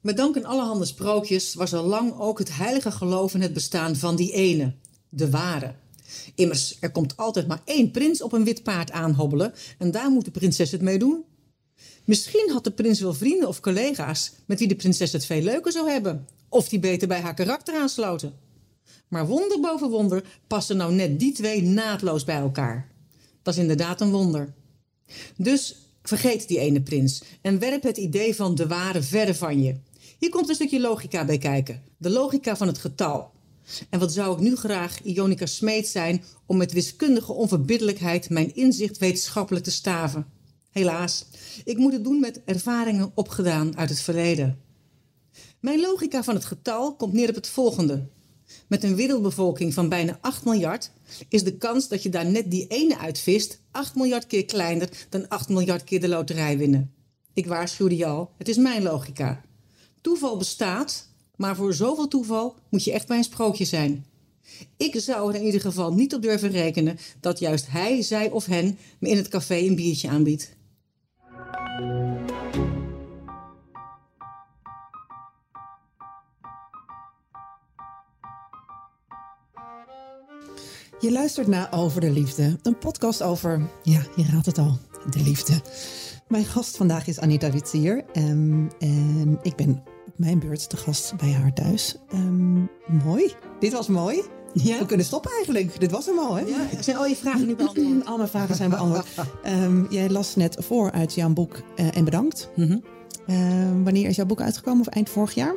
Met dank aan allerhande sprookjes was al lang ook het heilige geloof in het bestaan van die ene, de ware. Immers, er komt altijd maar één prins op een wit paard aanhobbelen en daar moet de prinses het mee doen. Misschien had de prins wel vrienden of collega's met wie de prinses het veel leuker zou hebben, of die beter bij haar karakter aansloten. Maar wonder boven wonder passen nou net die twee naadloos bij elkaar. Dat is inderdaad een wonder. Dus vergeet die ene prins en werp het idee van de ware verder van je. Hier komt een stukje logica bij kijken. De logica van het getal. En wat zou ik nu graag Ionica Smeet zijn om met wiskundige onverbiddelijkheid mijn inzicht wetenschappelijk te staven. Helaas, ik moet het doen met ervaringen opgedaan uit het verleden. Mijn logica van het getal komt neer op het volgende. Met een wereldbevolking van bijna 8 miljard is de kans dat je daar net die ene uitvist 8 miljard keer kleiner dan 8 miljard keer de loterij winnen. Ik waarschuwde je al, het is mijn logica. Toeval bestaat, maar voor zoveel toeval moet je echt bij een sprookje zijn. Ik zou er in ieder geval niet op durven rekenen dat juist hij, zij of hen me in het café een biertje aanbiedt. Je luistert naar Over de Liefde, een podcast over, ja, je raadt het al, de liefde. Mijn gast vandaag is Anita Witsier um, en ik ben mijn beurt de gast bij haar thuis. Um, mooi, dit was mooi. Ja. We kunnen stoppen eigenlijk. Dit was hem al, hè? Ja, zijn al je vragen nu beantwoord? Al mijn vragen zijn beantwoord. um, jij las net voor uit jouw boek uh, En Bedankt. Mm -hmm. uh, wanneer is jouw boek uitgekomen? Of eind vorig jaar?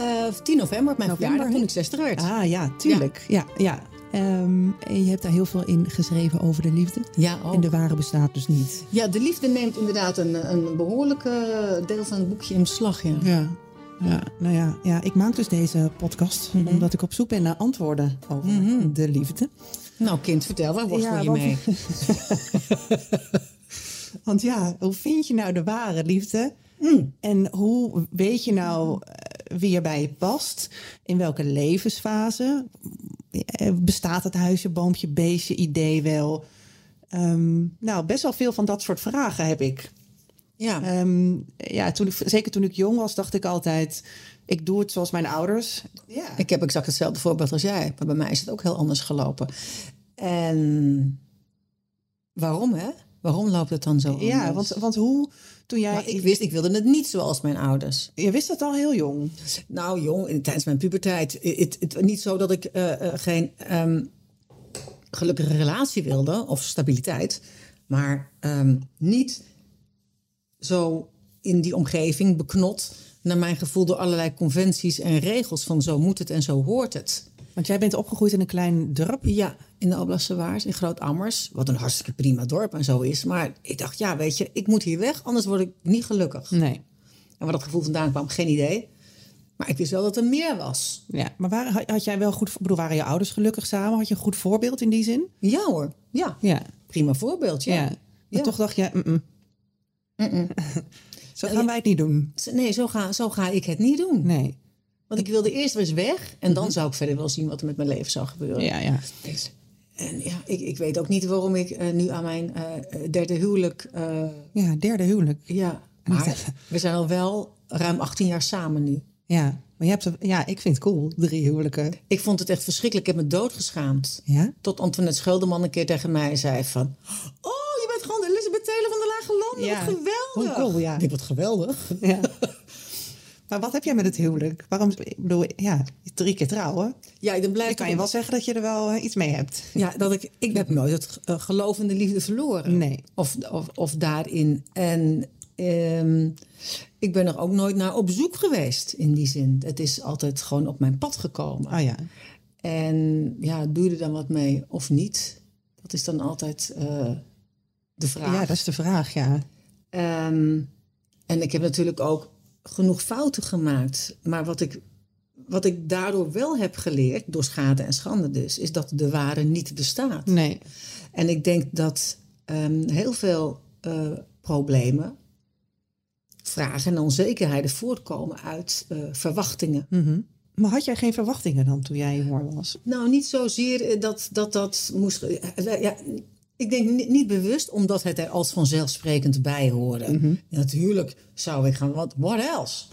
Uh, 10 november, op mijn verjaardag, toen ik 60 werd. Ah ja, tuurlijk. Ja, ja. ja. Um, en je hebt daar heel veel in geschreven over de liefde. Ja, ook. En de ware bestaat dus niet. Ja, de liefde neemt inderdaad een, een behoorlijke deel van het boekje in beslag. Ja. Ja, ja, nou ja, ja, ik maak dus deze podcast Mhm. omdat ik op zoek ben naar antwoorden over de liefde. Nou, kind, vertel, waar worstel Ja, je want- mee? Want ja, hoe vind je nou de ware liefde? Mm. En hoe weet je nou wie er bij je past? In welke levensfase? Eh, Bestaat het huisje, boompje, beestje idee wel? Ehm, nou, best wel veel van dat soort vragen heb ik. Ja. Ehm, ja, toen ik, zeker toen ik jong was, dacht ik altijd... ik doe het zoals mijn ouders. Ja. Ik heb exact hetzelfde voorbeeld als jij, maar bij mij is het ook heel anders gelopen. En waarom, hè? Waarom loopt het dan zo ja, want, want hoe... Toen jij, Maar ik wist, ik wilde het niet zoals mijn ouders. je wist dat al heel jong. Nou, jong, in- tijdens mijn puberteit. Het, het, niet zo dat ik eh, eh, geen ehm, gelukkige relatie wilde of stabiliteit, maar ehm, niet zo in die omgeving beknot naar mijn gevoel door allerlei conventies en regels van zo moet het en zo hoort het. Want jij bent opgegroeid in een klein dorp. Ja, in de Alblasse Waard, in Groot-Ammers. Wat een hartstikke prima dorp en zo is. Maar ik dacht, ja, weet je, ik moet hier weg, anders word ik niet gelukkig. Nee. En waar dat gevoel vandaan kwam, geen idee. Maar ik wist wel dat er meer was. Ja, maar waren, had- jij wel goed... Bedoel, waren je ouders gelukkig samen? Had je een goed voorbeeld in die zin? Ja hoor, ja. Ja. Prima voorbeeld, ja. Ja. Maar Ja. toch dacht je... mm, mm. Zo gaan wij het niet doen. Nee, zo ga, zo ga ik het niet doen. Nee. Want ik wilde eerst eens weg. En dan zou ik verder wel zien wat er met mijn leven zou gebeuren. Ja, ja. En ja, ik, ik weet ook niet waarom ik eh, nu aan mijn eh, derde huwelijk... eh, Ja, derde huwelijk. ja, maar we zijn al wel ruim 18 jaar samen nu. Ja. Maar je hebt... Ja, ik vind het cool. Drie huwelijken. Ik vond het echt verschrikkelijk. Ik heb me doodgeschaamd. Ja? Tot Antoinette Schulderman een keer tegen mij zei van... Oh, je bent gewoon Elisabeth Taylor van de Lage Landen. Ja. Wat geweldig. Cool, ja. Ik denk, wat geweldig. Ja. maar wat heb jij met het huwelijk? Waarom... Ik bedoel, ja, drie keer trouwen. Ja, dan blijft Ik kan je wel zeggen dat je er wel eh, iets mee hebt. Ja, dat ik, ik heb nooit het eh, geloof in de liefde verloren. Nee. Of, of, of daarin. En ehm, ik ben er ook nooit naar op zoek geweest in die zin. Het is altijd gewoon op mijn pad gekomen. Oh ja. En ja, doe je er dan wat mee of niet? Dat is dan altijd eh, de vraag. Ja, dat is de vraag, ja. Ehm, en ik heb natuurlijk ook genoeg fouten gemaakt. Maar wat ik wat ik daardoor wel heb geleerd, door schade en schande dus, is dat de ware niet bestaat. Nee. En ik denk dat ehm, heel veel eh, problemen, vragen en onzekerheden voortkomen uit eh, verwachtingen. Mhm. Maar had jij geen verwachtingen dan toen jij jong was? Nou, niet zozeer eh, dat dat, dat moest. Ja, ik denk niet, niet bewust, omdat het er als vanzelfsprekend bij hoorde. Natuurlijk zou ik gaan, wat what else?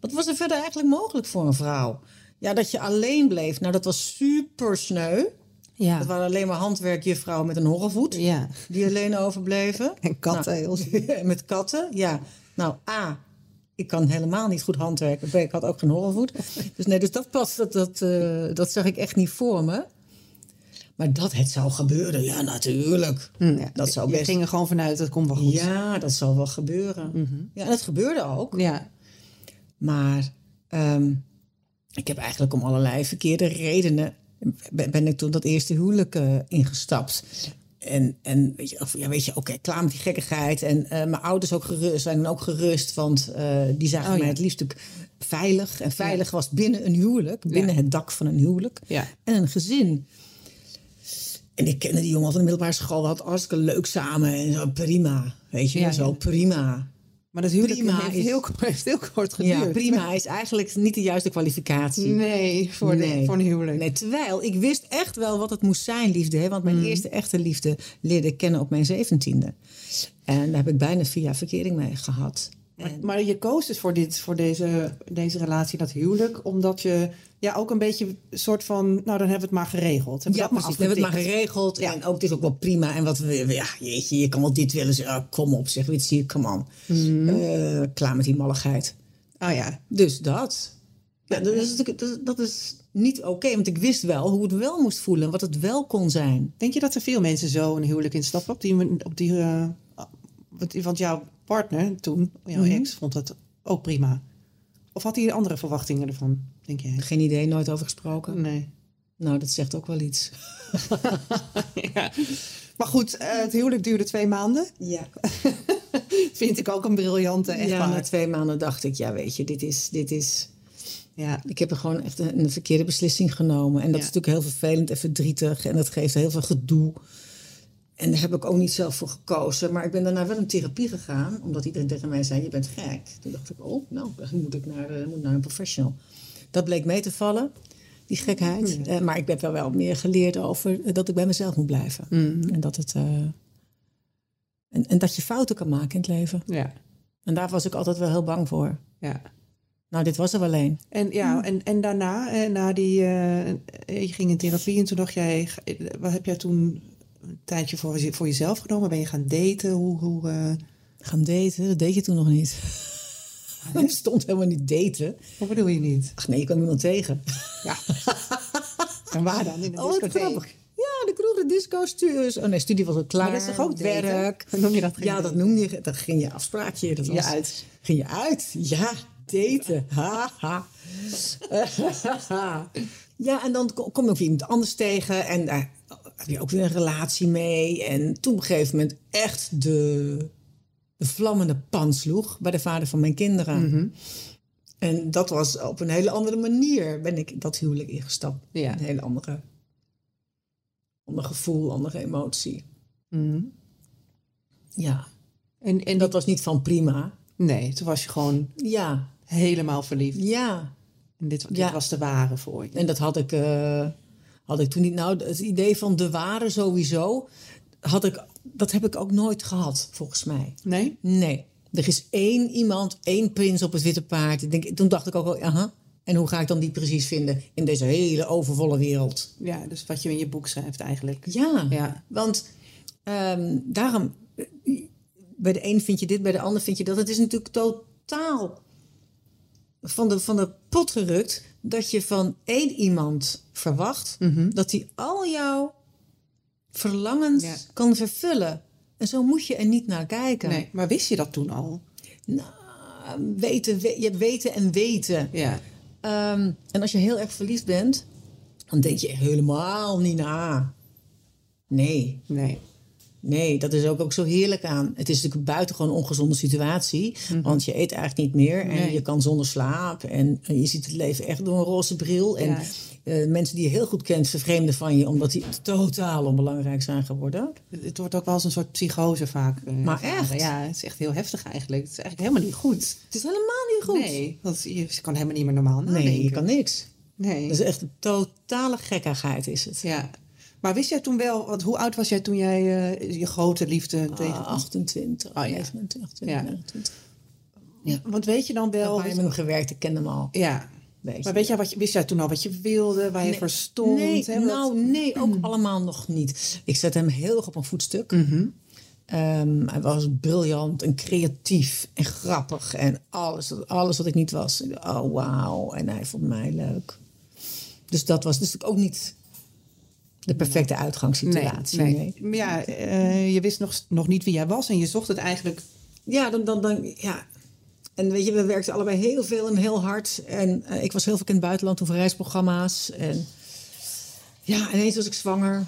Wat was er verder eigenlijk mogelijk voor een vrouw? Ja, dat je alleen bleef, nou dat was super sneu. Ja. Dat waren alleen maar handwerkjuffrouwen met een horrelvoet. Ja. Die alleen overbleven. En katten, Nou, met katten, ja. Nou, A, ik kan helemaal niet goed handwerken. B, ik had ook geen horrelvoet. Dus nee, dus dat past, dat, dat, eh, dat zag ik echt niet voor me. Maar dat het zou gebeuren, ja, natuurlijk. Hm, ja. Dat zou Je best. ging er gewoon vanuit, dat komt wel goed. Ja, dat zal wel gebeuren. Ja, en dat gebeurde ook. Ja. Maar ehm, ik heb eigenlijk om allerlei verkeerde redenen... ben, ben ik toen dat eerste huwelijk eh, ingestapt. En, en weet je, of, ja, weet je oké, klaar met die gekkigheid. En eh, mijn ouders ook gerust, zijn ook gerust. Want eh, die zagen Oh, mij het liefst natuurlijk veilig. En veilig was binnen een huwelijk. Binnen het dak van een huwelijk. Ja. En een gezin. En ik kende die jongen van de middelbare school. We hadden hartstikke leuk samen. En zo prima. Weet je, Ja, zo prima. Maar dat huwelijk Prima heeft, is- heel, heeft heel kort geduurd. Ja, prima is eigenlijk niet de juiste kwalificatie. Nee, voor, de, Nee. voor een huwelijk. Nee, terwijl ik wist echt wel wat het moest zijn, liefde. Hè? Want mijn Mm. eerste echte liefde leerde ik kennen op mijn zeventiende. En daar heb ik bijna vier jaar verkering mee gehad. Maar, maar je koos dus voor, dit, voor deze, deze relatie, dat huwelijk, omdat je ja, ook een beetje een soort van, nou dan hebben we het maar geregeld. Hebben Ja, dat maar precies. We hebben het maar geregeld. Ja. En ook, het is ook wel prima. En wat we, ja, jeetje, je kan wel dit willen. zeggen. Ah, kom op, zeg, weet je, come on. Mhm. Eh, klaar met die malligheid. Oh ja, Dus dat. Ja, dat, is, dat, is niet oké. want ik wist wel hoe het wel moest voelen. En wat het wel kon zijn. Denk je dat er veel mensen zo een huwelijk instappen? Op die, op die, eh, want- jouw partner toen, jouw Mhm. ex, vond dat ook prima. Of had hij andere verwachtingen ervan, denk jij? Geen idee, nooit over gesproken. Nee. Nou, dat zegt ook wel iets. ja. Maar goed, eh, het huwelijk duurde twee maanden. Ja. Vind ik ook een briljante, echt ja, na twee maanden dacht ik, ja, weet je, dit is, dit is... Ja. Ik heb er gewoon echt een, een verkeerde beslissing genomen. En dat Ja. is natuurlijk heel vervelend en verdrietig. En dat geeft heel veel gedoe. En daar heb ik ook niet zelf voor gekozen. Maar ik ben daarna wel in therapie gegaan. Omdat iedereen tegen mij zei, je bent gek. Toen dacht ik, oh, nou, dan moet ik naar, eh, moet naar een professional. Dat bleek mee te vallen, die gekheid. Eh, maar ik heb wel, wel meer geleerd over eh, dat ik bij mezelf moet blijven. En, dat het, en, en dat je fouten kan maken in het leven. Ja. En daar was ik altijd wel heel bang voor. ja. Nou, dit was er wel een. En, ja, en, en daarna, na die, je ging in therapie en toen dacht jij, wat heb jij toen een tijdje voor, je- voor jezelf genomen? Ben je gaan daten? Hoe, hoe, eh, Gaan daten, dat deed je toen nog niet. Er stond helemaal niet daten. wat bedoel je niet? Ach nee, je kwam niemand tegen. Ja. en waar dan? In de Oh, wat grappig. Ja, de kroeg, de disco, stuurs. Oh nee, studie was al klaar. Maar dat is toch ook werk. Noem je dat? Ja, dat noemde je. Dan ging je afspraakje. Dat Je was, uit. Ging je uit? Ja, daten. Ha, ha. ja, en dan ko- kom je ook weer iemand anders tegen. En je ook weer een relatie mee. En toen op een gegeven moment echt de, de vlammende pan sloeg bij de vader van mijn kinderen. Mhm. En dat was op een hele andere manier ben ik dat huwelijk ingestapt. Ja. Een hele andere, ander gevoel, andere emotie. Mhm. Ja, En, en en dat was niet van prima. Nee, toen was je gewoon Ja, helemaal verliefd. ja. En dit, dit Ja. was de ware voor je. En dat had ik, eh, had ik toen niet. Nou, het idee van de ware sowieso, had ik, dat heb ik ook nooit gehad, volgens mij. Nee? Nee. Er is één iemand, één prins op het witte paard. Ik denk, toen dacht ik ook al, aha. En hoe ga ik dan die precies vinden in deze hele overvolle wereld? Ja, dus wat je in je boek schrijft eigenlijk. Ja, Ja. want ehm, daarom, bij de een vind je dit, bij de ander vind je dat. Het is natuurlijk totaal van de, van de pot gerukt dat je van één iemand verwacht dat hij al jouw verlangens Ja. kan vervullen. En zo moet je er niet naar kijken. Nee, maar wist je dat toen al? Nou, weten, we- je hebt weten en weten. Ja. Ehm, en als je heel erg verliefd bent, dan denk je helemaal niet na. Nee. Nee. Nee, dat is ook, ook zo heerlijk aan. Het is natuurlijk een buitengewoon ongezonde situatie. Want je eet eigenlijk niet meer. En Mhm. Nee. je kan zonder slaap. En je ziet het leven echt door een roze bril. En eh, mensen die je heel goed kent vervreemden van je... omdat die totaal onbelangrijk zijn geworden. Het wordt ook wel als een soort psychose vaak. eh, Maar echt? Ja, het is echt heel heftig eigenlijk. Het is eigenlijk helemaal niet goed. Het is helemaal niet goed. Nee, want je kan helemaal niet meer normaal nadenken. Nee, je kan niks. Nee. Dat is echt een totale gekkigheid is het. Ja. Maar wist jij toen wel, want hoe oud was jij toen jij eh, je grote liefde tegen... Ah, 28, Oh, ja. 29, Ja. 29. Ja. Want weet je dan wel... Je met hem gewerkt, ik kende hem al. Ja. Weet Maar weet jij wat je, wist jij toen al wat je wilde, waar je voor stond? Nee, hè? Nou, nee, ook allemaal nog niet. Ik zette hem heel erg op een voetstuk. Mhm. Ehm, hij was briljant en creatief en grappig en alles, alles wat ik niet was. Ik Oh, wauw. En hij vond mij leuk. Dus dat was dus ook niet de perfecte uitgangssituatie. nee, nee. nee. Maar ja, eh, je wist nog, nog niet wie jij was en je zocht het eigenlijk... Ja, dan, dan, dan, ja. En weet je, we werkten allebei heel veel en heel hard. En eh, ik was heel veel in het buitenland, toen voor reisprogramma's. En ja, ineens was ik zwanger.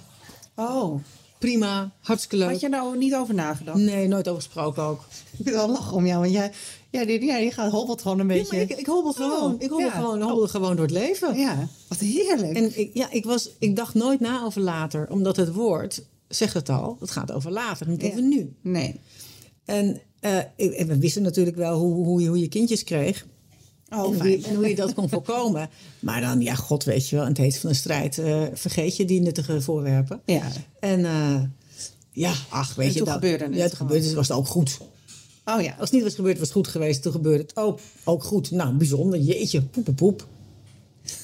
Oh, Prima, hartstikke leuk. had je nou niet over nagedacht? Nee, nooit over gesproken ook. Ik wil wel lachen om jou, want jij, ja, die, ja, je gaat hobbelt gewoon een Ja, beetje... maar ik, ik hobbel gewoon. Ik hobbel ja. gewoon, hobbel gewoon door het leven. Ja, wat heerlijk. En ik, ja, ik, was, ik dacht nooit na over later, omdat het woord zegt het al. Het gaat over later, niet Ja. over nu. Nee. En, eh, ik- en we wisten natuurlijk wel hoe, hoe, je, hoe je kindjes kreeg. Oh, en, hoe en hoe je dat kon voorkomen. Maar dan, ja, god weet je wel, in het heet van de strijd eh, vergeet je die nuttige voorwerpen. Ja. En eh, ja, ach, weet En je dat. gebeurde het Ja, gewoon. gebeurde het, was het ook goed. Oh ja. Als het niet was gebeurd, was het goed geweest. Toen gebeurde het ook, ook goed. Nou, bijzonder. Jeetje, poep, poep, poep.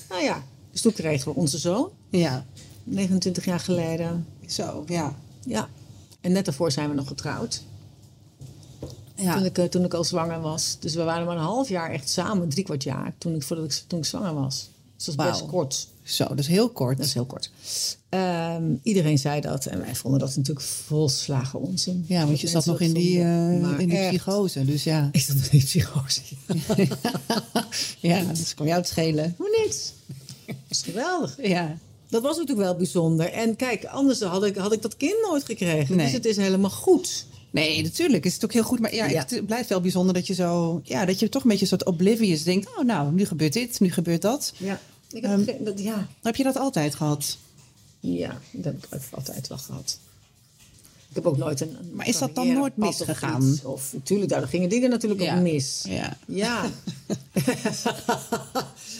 Nou ja, dus toen kregen we onze zoon. Ja. 29 jaar geleden. Zo, ja. Ja. En net daarvoor zijn we nog getrouwd. Ja. Toen, ik, eh, toen ik al zwanger was. Dus we waren maar een half jaar echt samen, drie kwart jaar, toen ik, voordat ik, toen ik zwanger was. Dus dat is best kort. Zo, dat is heel kort. Dat is heel kort. Ehm, iedereen zei dat en wij vonden dat natuurlijk volslagen onzin. ja, want je zat nog in die, eh, in die psychose, dus ja. Ik zat nog in die psychose. ja, dat kon jou het schelen. Maar niks. Dat is geweldig. Ja. Dat was natuurlijk wel bijzonder. En kijk, anders had ik, had ik dat kind nooit gekregen. Nee. Dus het is helemaal goed. Nee, natuurlijk is het ook heel goed. Maar ja, Ja. het blijft wel bijzonder dat je zo... Ja, dat je toch een beetje een soort oblivious denkt. Oh, nou, nu gebeurt dit, nu gebeurt dat. Ja. Ik heb Ehm, dat, ja. Heb je dat altijd gehad? ja, dat heb ik altijd wel gehad. Ik heb ook nooit een. een Maar is dat dan nooit of misgegaan? iets. Of, natuurlijk, daar gingen dingen natuurlijk Ja. ook mis. Ja. Ja.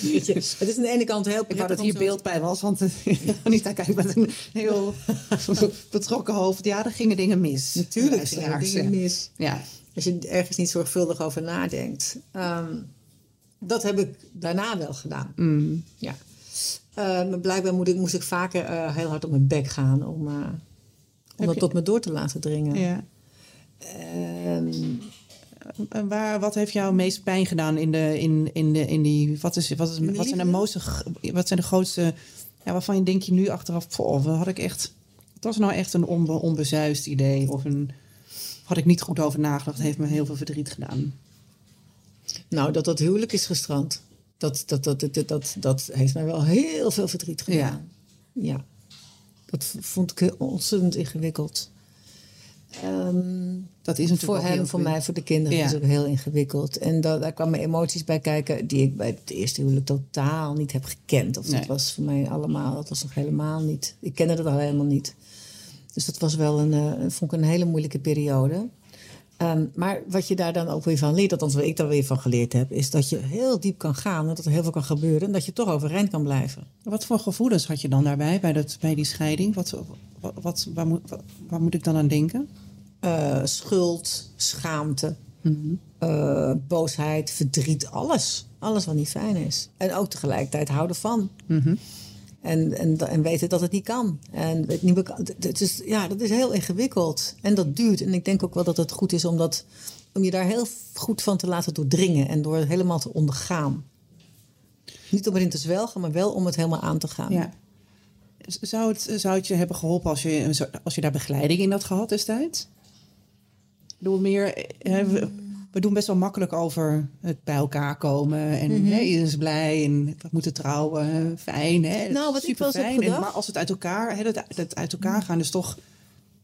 Je, het is aan de ene kant heel Ik dat hier zo- beeld bij was, want Anita kijkt met een heel betrokken hoofd. Ja, er gingen dingen mis. Natuurlijk gingen er dingen mis. Ja. Als je ergens niet zorgvuldig over nadenkt. Ehm, dat heb ik daarna wel gedaan. Mm. Ja. Eh, maar blijkbaar moet ik, moest ik vaker eh, heel hard op mijn bek gaan om, eh, om dat je- tot me door te laten dringen. ja. Ehm, En waar, wat heeft jou meest pijn gedaan in, de, in, in, de, in die... Wat, is, wat, is, wat, zijn de mooiste, wat zijn de grootste... Ja, waarvan je denk je nu achteraf... Poh, wat had ik echt... Het was nou echt een onbe, onbezuist idee. Of een... Had ik niet goed over nagedacht. heeft me heel veel verdriet gedaan. Nou, dat dat huwelijk is gestrand. Dat, dat, dat, dat, dat, dat heeft mij wel heel veel verdriet gedaan. Ja. Dat v- vond ik ontzettend ingewikkeld. Ehm, Dat is natuurlijk voor hem, voor mij, voor de kinderen Ja. is ook heel ingewikkeld. En da- daar kwamen emoties bij kijken die ik bij het eerste huwelijk totaal niet heb gekend. Of Nee. dat was voor mij allemaal, dat was nog helemaal niet. Ik kende dat al helemaal niet. Dus dat was wel een, eh, vond ik een hele moeilijke periode. Ehm, maar wat je daar dan ook weer van leert, althans wat ik daar weer van geleerd heb, is dat je heel diep kan gaan en dat er heel veel kan gebeuren en dat je toch overeind kan blijven. Wat voor gevoelens had je dan daarbij, bij, dat, bij die scheiding? Wat, wat, wat, waar, moet, waar moet ik dan aan denken? Eh, schuld, schaamte, eh, boosheid, verdriet, alles. Alles wat niet fijn is. En ook tegelijkertijd houden van. En, en, en weten dat het niet kan. En niet. Het is, ja, dat is heel ingewikkeld. En dat duurt. En ik denk ook wel dat het goed is om, dat, om je daar heel goed van te laten doordringen. En door het helemaal te ondergaan. Niet om erin te zwelgen, maar wel om het helemaal aan te gaan. Ja. Zou het, zou het je hebben geholpen als je, als je daar begeleiding in had gehad destijds? Bedoel meer, eh, hè, we, doen best wel makkelijk over het bij elkaar komen. En hè, iedereen is blij en we moeten trouwen. Fijn, hè? Nou, wat ik wel. En- gedacht- Maar als het uit elkaar, hè, dat, dat uit elkaar gaan is toch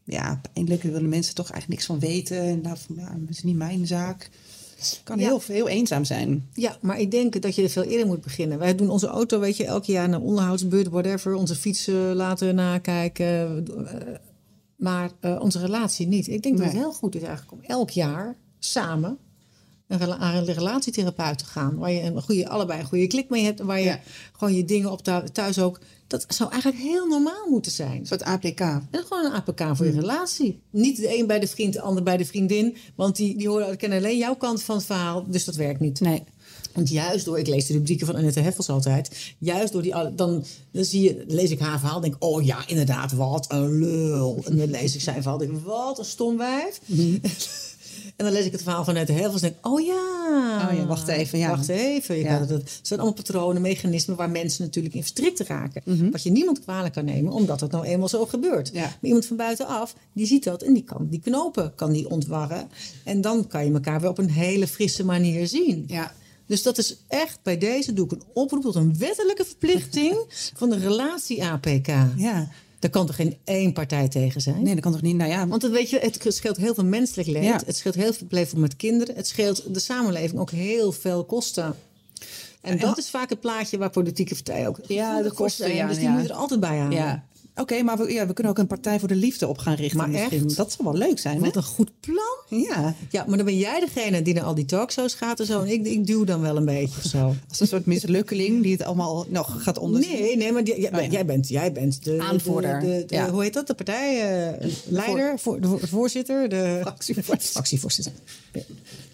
ja, pijnlijk. Willen mensen toch eigenlijk niks van weten. En daarvan, ja, dat is niet mijn zaak. Kan Ja. heel, heel eenzaam zijn. Ja, maar ik denk dat je er veel eerder moet beginnen. Wij doen onze auto, weet je, elk jaar een onderhoudsbeurt, whatever. Onze fietsen laten nakijken. eh, Maar eh, onze relatie niet. Ik denk dat het Nee. heel goed is eigenlijk om elk jaar samen een rela- aan een relatietherapeut te gaan. Waar je een goede, allebei een goede klik mee hebt. En waar je Ja. gewoon je dingen op thu- thuis ook... Dat zou eigenlijk heel normaal moeten zijn. Een soort APK. En gewoon een APK voor je relatie. Niet de een bij de vriend, de ander bij de vriendin. Want die, die horen, kennen alleen jouw kant van het verhaal. Dus dat werkt niet. Nee. Want juist door, ik lees de rubrieken van Annette Heffels altijd. Juist door die, dan, dan zie je, lees ik haar verhaal. Denk oh ja, inderdaad, wat een lul. En dan lees ik zijn verhaal. Denk wat een stom wijf. En dan lees ik het verhaal van Annette Heffels. Denk ik, oh ja. Oh ja, wacht even, ja. Wacht even. Ja. het, het zijn allemaal patronen, mechanismen waar mensen natuurlijk in verstrikt raken. Mhm. Wat je niemand kwalijk kan nemen, omdat het nou eenmaal zo gebeurt. Ja. Maar iemand van buitenaf, die ziet dat en die kan die knopen kan die ontwarren. En dan kan je elkaar weer op een hele frisse manier zien. Ja. Dus dat is echt bij deze doe ik een oproep tot een wettelijke verplichting van de relatie-APK. Ja. Daar kan toch geen één partij tegen zijn? Nee, dat kan toch niet? Nou ja, Want het, weet je, het scheelt heel veel menselijk leed. Ja. Het scheelt heel veel leven met kinderen. Het scheelt de samenleving ook heel veel kosten. En dat is vaak het plaatje waar politieke partijen ook Ja, de kosten, ja, Dus die ja. moet je er altijd bij halen. ja. Oké, maar we, ja, we kunnen ook een partij voor de liefde op gaan richten. Maar misschien. echt? Dat zou wel leuk zijn, hè? Wat een goed plan. Ja, Ja, maar dan ben jij degene die naar al die talkshows gaat en zo. En ik, ik duw dan wel een beetje of zo. als een soort mislukkeling die het allemaal nog gaat onderzoeken. Nee, nee, maar die- jij, Oh, ja. jij bent, jij bent de Aanvoerder, De, de, de- ja. Hoe heet dat? De partijleider, voor, de voor- voorzitter, de Fractievoorzitter. fractievoorzitter.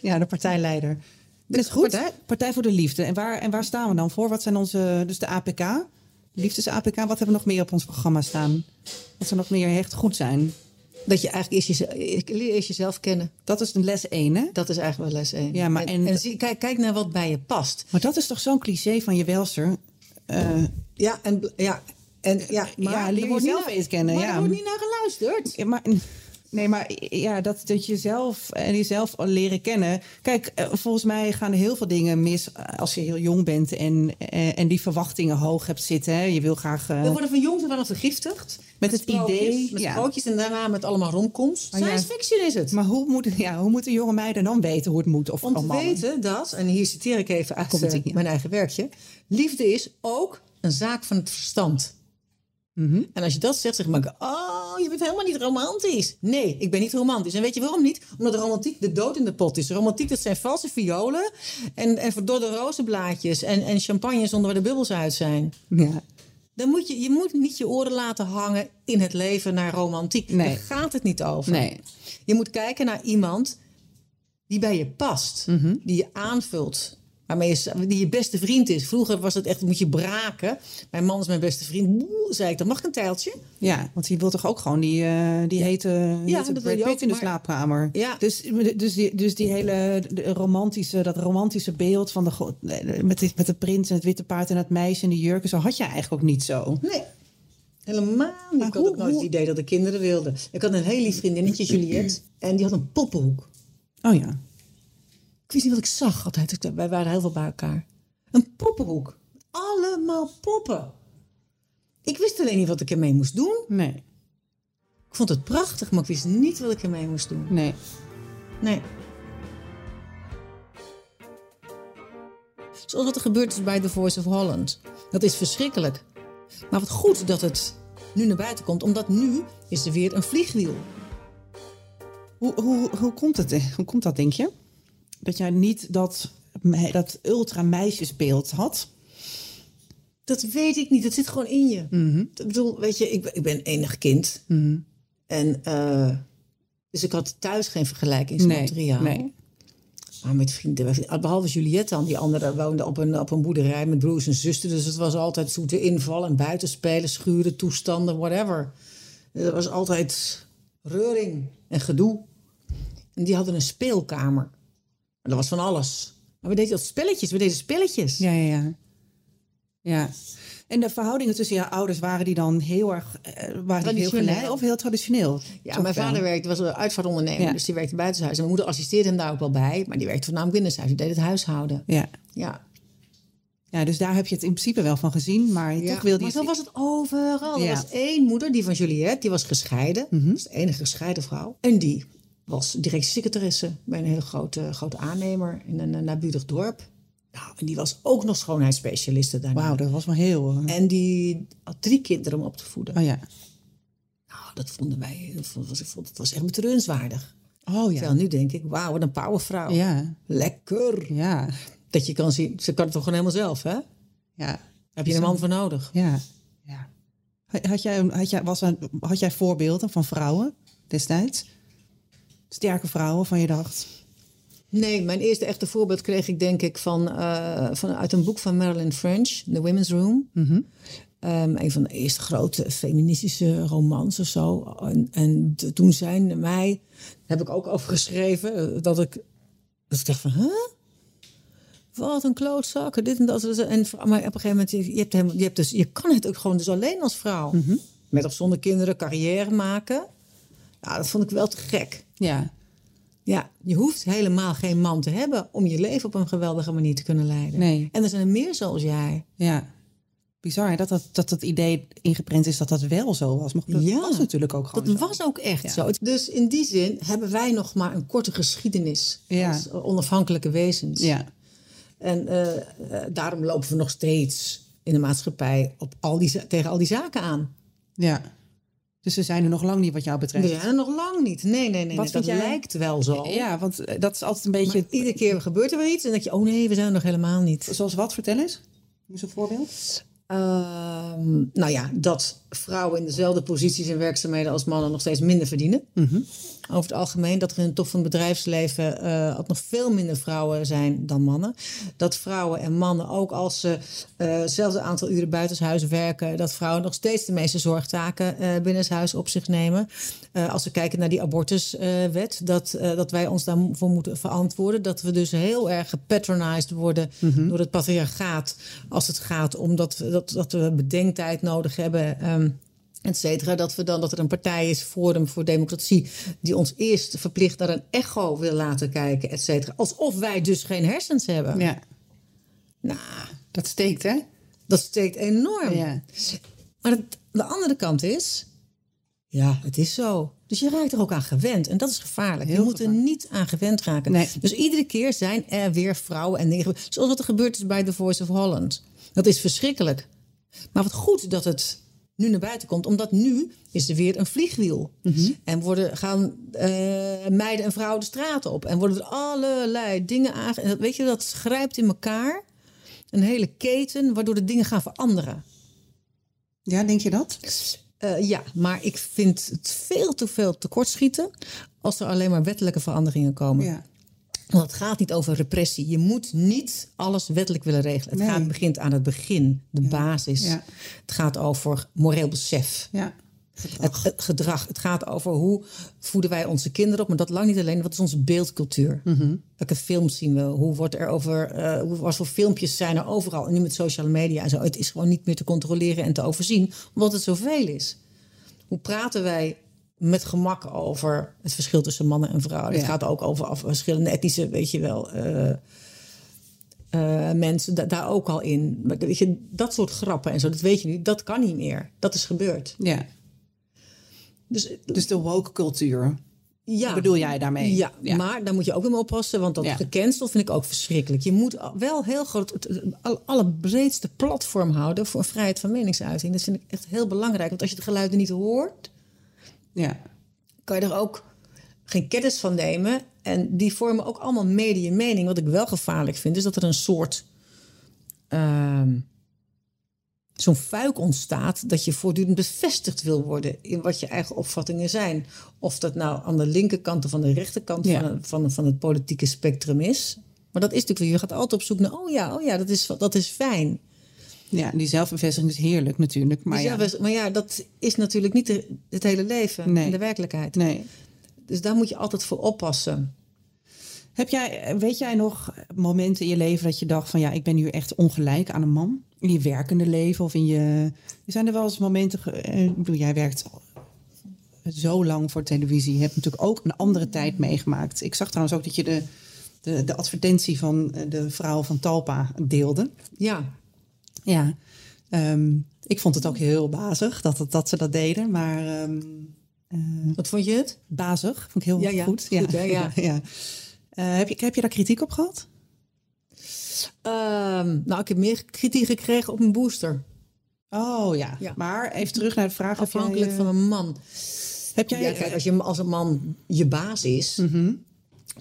Ja, de partijleider. Dat is goed. partij- Partij voor de Liefde. En waar, en waar staan we dan voor? Wat zijn onze, dus de APK, liefdes-APK, wat hebben we nog meer op ons programma staan? Wat zou nog meer echt goed zijn? Dat je eigenlijk eerst jezelf, leer eerst jezelf kennen. Dat is een les 1, hè? Dat is eigenlijk wel les 1. Ja, maar en, en- en zie, kijk, kijk naar wat bij je past. Maar dat is toch zo'n cliché van je welster? Eh, Ja, en, ja, en, ja, maar Ja, leer er jezelf eens kennen, Maar ja. er wordt niet naar geluisterd. ja, maar, nee, maar ja, dat, dat je zelf en jezelf leren kennen. Kijk, eh, volgens mij gaan er heel veel dingen mis eh, als je heel jong bent en, eh, en die verwachtingen hoog hebt zitten. Hè. Je wil graag. eh, We worden van jongs af aan vergiftigd. Met het sprookjes, idee, Met ja. sprookjes en daarna met allemaal romcoms. Maar ja, Science fiction is het. Maar hoe, moet, ja, hoe moeten jonge meiden dan weten hoe het moet? Of Om te mannen? weten dat, en hier citeer ik even uit eh, mijn eigen werkje. Liefde is ook een zaak van het verstand. Mhm. En als je dat zegt, zeg maar, oh, je bent helemaal niet romantisch. Nee, ik ben niet romantisch. En weet je waarom niet? Omdat romantiek de dood in de pot is. Romantiek, dat zijn valse violen en, en verdorde rozenblaadjes en, en champagne zonder waar de bubbels uit zijn. Ja. Dan moet je, je moet niet je oren laten hangen in het leven naar romantiek. Nee. Daar gaat het niet over. Nee. Je moet kijken naar iemand die bij je past, Mhm. die je aanvult. Waarmee je, die je beste vriend is. Vroeger was het echt, moet je braken. Mijn man is mijn beste vriend. Boe, zei ik, dan mag ik een tijltje? Ja, want je wilt toch ook gewoon die, eh die hete, Ja, hete dat wil Brad Pitt ook, in de maar- slaapkamer. Ja. Dus, dus, die, dus die hele de romantische, dat romantische beeld van de, met, de, met de prins en het witte paard en het meisje en die jurken, zo had je eigenlijk ook niet zo. Nee. Helemaal niet. Maar ik had ook nooit het idee dat ik kinderen wilde. Ik had een heel lief vriendinnetje, Juliette. En die had een poppenhoek. Oh ja. Ik wist niet wat ik zag altijd. Wij waren heel veel bij elkaar. Een poppenhoek. Allemaal poppen. Ik wist alleen niet wat ik ermee moest doen. Nee, Ik vond het prachtig, maar ik wist niet wat ik ermee moest doen. nee. Nee. Zoals wat er gebeurd is bij The Voice of Holland. Dat is verschrikkelijk. Maar wat goed dat het nu naar buiten komt, omdat nu is er weer een vliegwiel. Hoe, hoe, hoe, komt het, eh, hoe komt dat, denk je? Dat jij niet dat, dat ultra meisjesbeeld had? Dat weet ik niet, dat zit gewoon in je. Ik bedoel, weet je, ik, ben- ik ben enig kind. En eh, dus ik had thuis geen vergelijkingsmateriaal. nee. Maar met vrienden, behalve Juliette dan, die andere woonde op een, op een boerderij met broers en zusters. Dus het was altijd zoete inval en buitenspelen, schuren, toestanden, whatever. Er was altijd reuring en gedoe. En die hadden een speelkamer. En dat was van alles. Maar we deden dat spelletjes, we deden spelletjes. Ja, ja, ja. Ja. En de verhoudingen tussen je ouders waren die dan heel erg eh, waren die heel gelijk of heel traditioneel? Ja, mijn wel? vader werkte, was een uitvaartondernemer, Ja. dus die werkte buitenshuis. En mijn moeder assisteerde hem daar ook wel bij, maar die werkte voornamelijk binnenshuis. Die deed het huishouden. Ja. Ja. Ja, dus daar heb je het in principe wel van gezien, maar Ja, toch wilde maar je... zo was het overal. Ja. Er was één moeder, die van Juliette, die was gescheiden. Dat is de enige gescheiden vrouw. En die was directiesecretaresse bij een hele grote, grote aannemer in een, een naburig dorp. Nou, en die was ook nog schoonheidsspecialiste daarna. Wauw, dat was wel heel... eh, En die had drie kinderen om op te voeden. Oh ja. Nou, dat vonden wij, dat vond, ik vond, het was echt betreurenswaardig. Oh ja. Terwijl nu denk ik, wauw, wat een powervrouw. Ja, Lekker. ja, Dat je kan zien, ze kan het toch gewoon helemaal zelf, hè? ja, Heb je een man voor nodig? ja. ja. Had jij, had, jij, was er, had jij voorbeelden van vrouwen destijds? Sterke vrouwen van je dacht... Nee, mijn eerste echte voorbeeld kreeg ik denk ik van, eh, van, uit een boek van Marilyn French, The Women's Room. Ehm, een van de eerste grote feministische romans of zo. En, en toen zijn mij, heb ik ook over geschreven, eh, dat ik, dat ik dacht van, huh? Wat een klootzak, dit en dat. En, maar op een gegeven moment, je, je, hebt helemaal, je, hebt dus, je kan het ook gewoon dus alleen als vrouw. Met of zonder kinderen carrière maken. Ja, dat vond ik wel te gek. Ja, Ja, je hoeft helemaal geen man te hebben om je leven op een geweldige manier te kunnen leiden. Nee. En er zijn er meer zoals jij. ja. Bizar hè, dat, dat, dat het idee ingeprent is dat dat wel zo was. Maar dat Ja. was natuurlijk ook gewoon Dat zo. was ook echt zo. Dus in die zin hebben wij nog maar een korte geschiedenis Ja. als onafhankelijke wezens. Ja, En eh, eh, daarom lopen we nog steeds in de maatschappij op al die, tegen al die zaken aan. ja. Dus we zijn er nog lang niet wat jou betreft. We zijn er nog lang niet. Nee, nee, nee. Wat nee. Dat jij- lijkt wel zo. Ja, want eh, dat is altijd een beetje... Maar iedere keer gebeurt er weer iets en denk je, oh nee, we zijn er nog helemaal niet. Zoals wat, vertel eens. Noem eens een voorbeeld. Ehm, nou ja, dat vrouwen in dezelfde posities en werkzaamheden als mannen nog steeds minder verdienen. Over het algemeen dat er in de top van het bedrijfsleven ook nog veel minder vrouwen zijn dan mannen. Dat vrouwen en mannen, ook als ze eh, hetzelfde aantal uren buitenshuis werken, dat vrouwen nog steeds de meeste zorgtaken eh binnenshuis op zich nemen. Als we kijken naar die abortuswet, dat, dat wij ons daarvoor moeten verantwoorden. Dat we dus heel erg gepatronized worden door het patriarchaat. Als het gaat om dat, we- dat, dat we bedenktijd nodig hebben. ehm, et cetera. Dat, we dan, dat er een partij is, Forum voor Democratie, die ons eerst verplicht naar een echo wil laten kijken, et cetera. Alsof wij dus geen hersens hebben. Ja, Nou, dat steekt hè? dat steekt enorm. Ja. Maar het- de andere kant is, ja, het is zo. Dus je raakt er ook aan gewend. En dat is gevaarlijk. Heel je moet er niet aan gewend raken. Nee. Dus iedere keer zijn er weer vrouwen en dingen. Zoals wat er gebeurd is bij The Voice of Holland. Dat is verschrikkelijk. Maar wat goed dat het nu naar buiten komt. Omdat nu is er weer een vliegwiel. En worden, gaan eh, meiden en vrouwen de straat op. En worden er allerlei dingen aange... en dat- Weet je, dat grijpt in elkaar. Een hele keten waardoor de dingen gaan veranderen. Ja, denk je dat? Eh, ja, maar ik vind het veel te veel tekortschieten als er alleen maar wettelijke veranderingen komen. Ja. Want het gaat niet over repressie. Je moet niet alles wettelijk willen regelen. Het Nee. gaat, begint aan het begin, de basis. Ja. Het gaat over moreel besef. Ja. Het, het gedrag. Het gaat over hoe voeden wij onze kinderen op. Maar dat lang niet alleen. Wat is onze beeldcultuur? Mhm. Welke films zien we? Hoe wordt er over. hoe, wat voor filmpjes zijn er overal? En nu met sociale media en zo. Het is gewoon niet meer te controleren en te overzien. Omdat het zoveel is. Hoe praten wij met gemak over het verschil tussen mannen en vrouwen? Het gaat ook over af- verschillende etnische, weet je wel. eh, eh, mensen da- daar ook al in. Maar Weet je, dat soort grappen en zo, dat weet je nu. Dat kan niet meer. Dat is gebeurd. ja. Dus Dus de woke cultuur. ja. bedoel jij daarmee? Ja, Ja. maar daar moet je ook weer oppassen. Want dat Ja. gecanceld vind ik ook verschrikkelijk. Je moet wel heel groot, het, het al- allerbreedste platform houden voor vrijheid van meningsuiting. Dat vind ik echt heel belangrijk. Want als je het geluiden niet hoort, Ja. kan je er ook geen kennis van nemen. En die vormen ook allemaal mede je mening. Wat ik wel gevaarlijk vind, is dat er een soort. ehm, Zo'n fuik ontstaat dat je voortdurend bevestigd wil worden in wat je eigen opvattingen zijn. Of dat nou aan de linkerkant of aan de rechterkant Ja. van, van, van het politieke spectrum is. Maar dat is natuurlijk, weer- je gaat altijd op zoek naar, oh ja, oh ja, dat is, dat is fijn. Ja, die zelfbevestiging is heerlijk natuurlijk. Maar ja, maar ja, dat is natuurlijk niet de- het hele leven Nee. en de werkelijkheid. nee. Dus daar moet je altijd voor oppassen. Heb jij, weet jij nog momenten in je leven dat je dacht van ja, ik ben nu echt ongelijk aan een man? In je werkende leven of in je... Zijn er wel eens momenten... eh, Ik bedoel, jij werkt zo lang voor televisie. Je hebt natuurlijk ook een andere tijd meegemaakt. Ik zag trouwens ook dat je de, de, de advertentie van eh, de vrouw van Talpa deelde. Ja, Ja, ehm, ik vond het ook heel bazig dat, het, dat ze dat deden, maar... ehm, eh, Wat vond je het? bazig, vond ik heel Ja, ja, goed. goed, hè, ja. ja. Eh, heb, je, heb je daar kritiek op gehad? Ehm, nou, ik heb meer kritiek gekregen op mijn booster. Oh ja. Ja. maar even terug naar de vraag. jij, Afhankelijk eh, van een man. Heb jij... Ja, kijk, als, je, als een man je baas is, Mhm.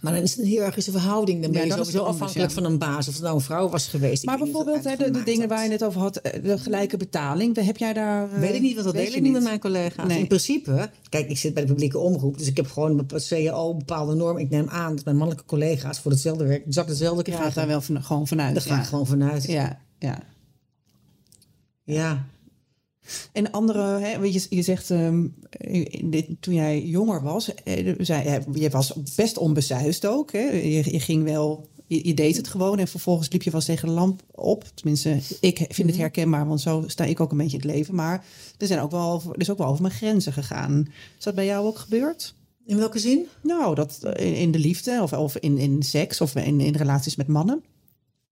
Maar dan is het een hiërarchische verhouding. Dan ben Ja, je sowieso afhankelijk ja. van een baas. Of het nou een vrouw was geweest. Maar wat bijvoorbeeld de, dingen waar je het over had, eh, de gelijke betaling. Heb jij daar... eh, Weet ik niet, want dat deel ik niet met mijn collega's. Nee. In principe, kijk, ik zit bij de publieke omroep, dus ik heb gewoon een CAO, bepaalde norm. Ik neem aan dat mijn mannelijke collega's voor hetzelfde werk exact hetzelfde krijgen. daar wel van, gewoon vanuit. Daar ga ja. ik gewoon vanuit. Ja. Ja, ja. En andere, hè, weet je, je zegt, in dit, toen jij jonger was, eh, zei, je was best onbezuist ook. Hè? Je, je ging wel, je, je deed het gewoon en vervolgens liep je wel eens tegen de lamp op. Tenminste, ik vind Mhm. het herkenbaar, want zo sta ik ook een beetje in het leven. Maar er, zijn ook wel, er is ook wel over mijn grenzen gegaan. Is dat bij jou ook gebeurd? In welke zin? Nou, dat eh, in, in de liefde of, of in, in seks of in, in relaties met mannen?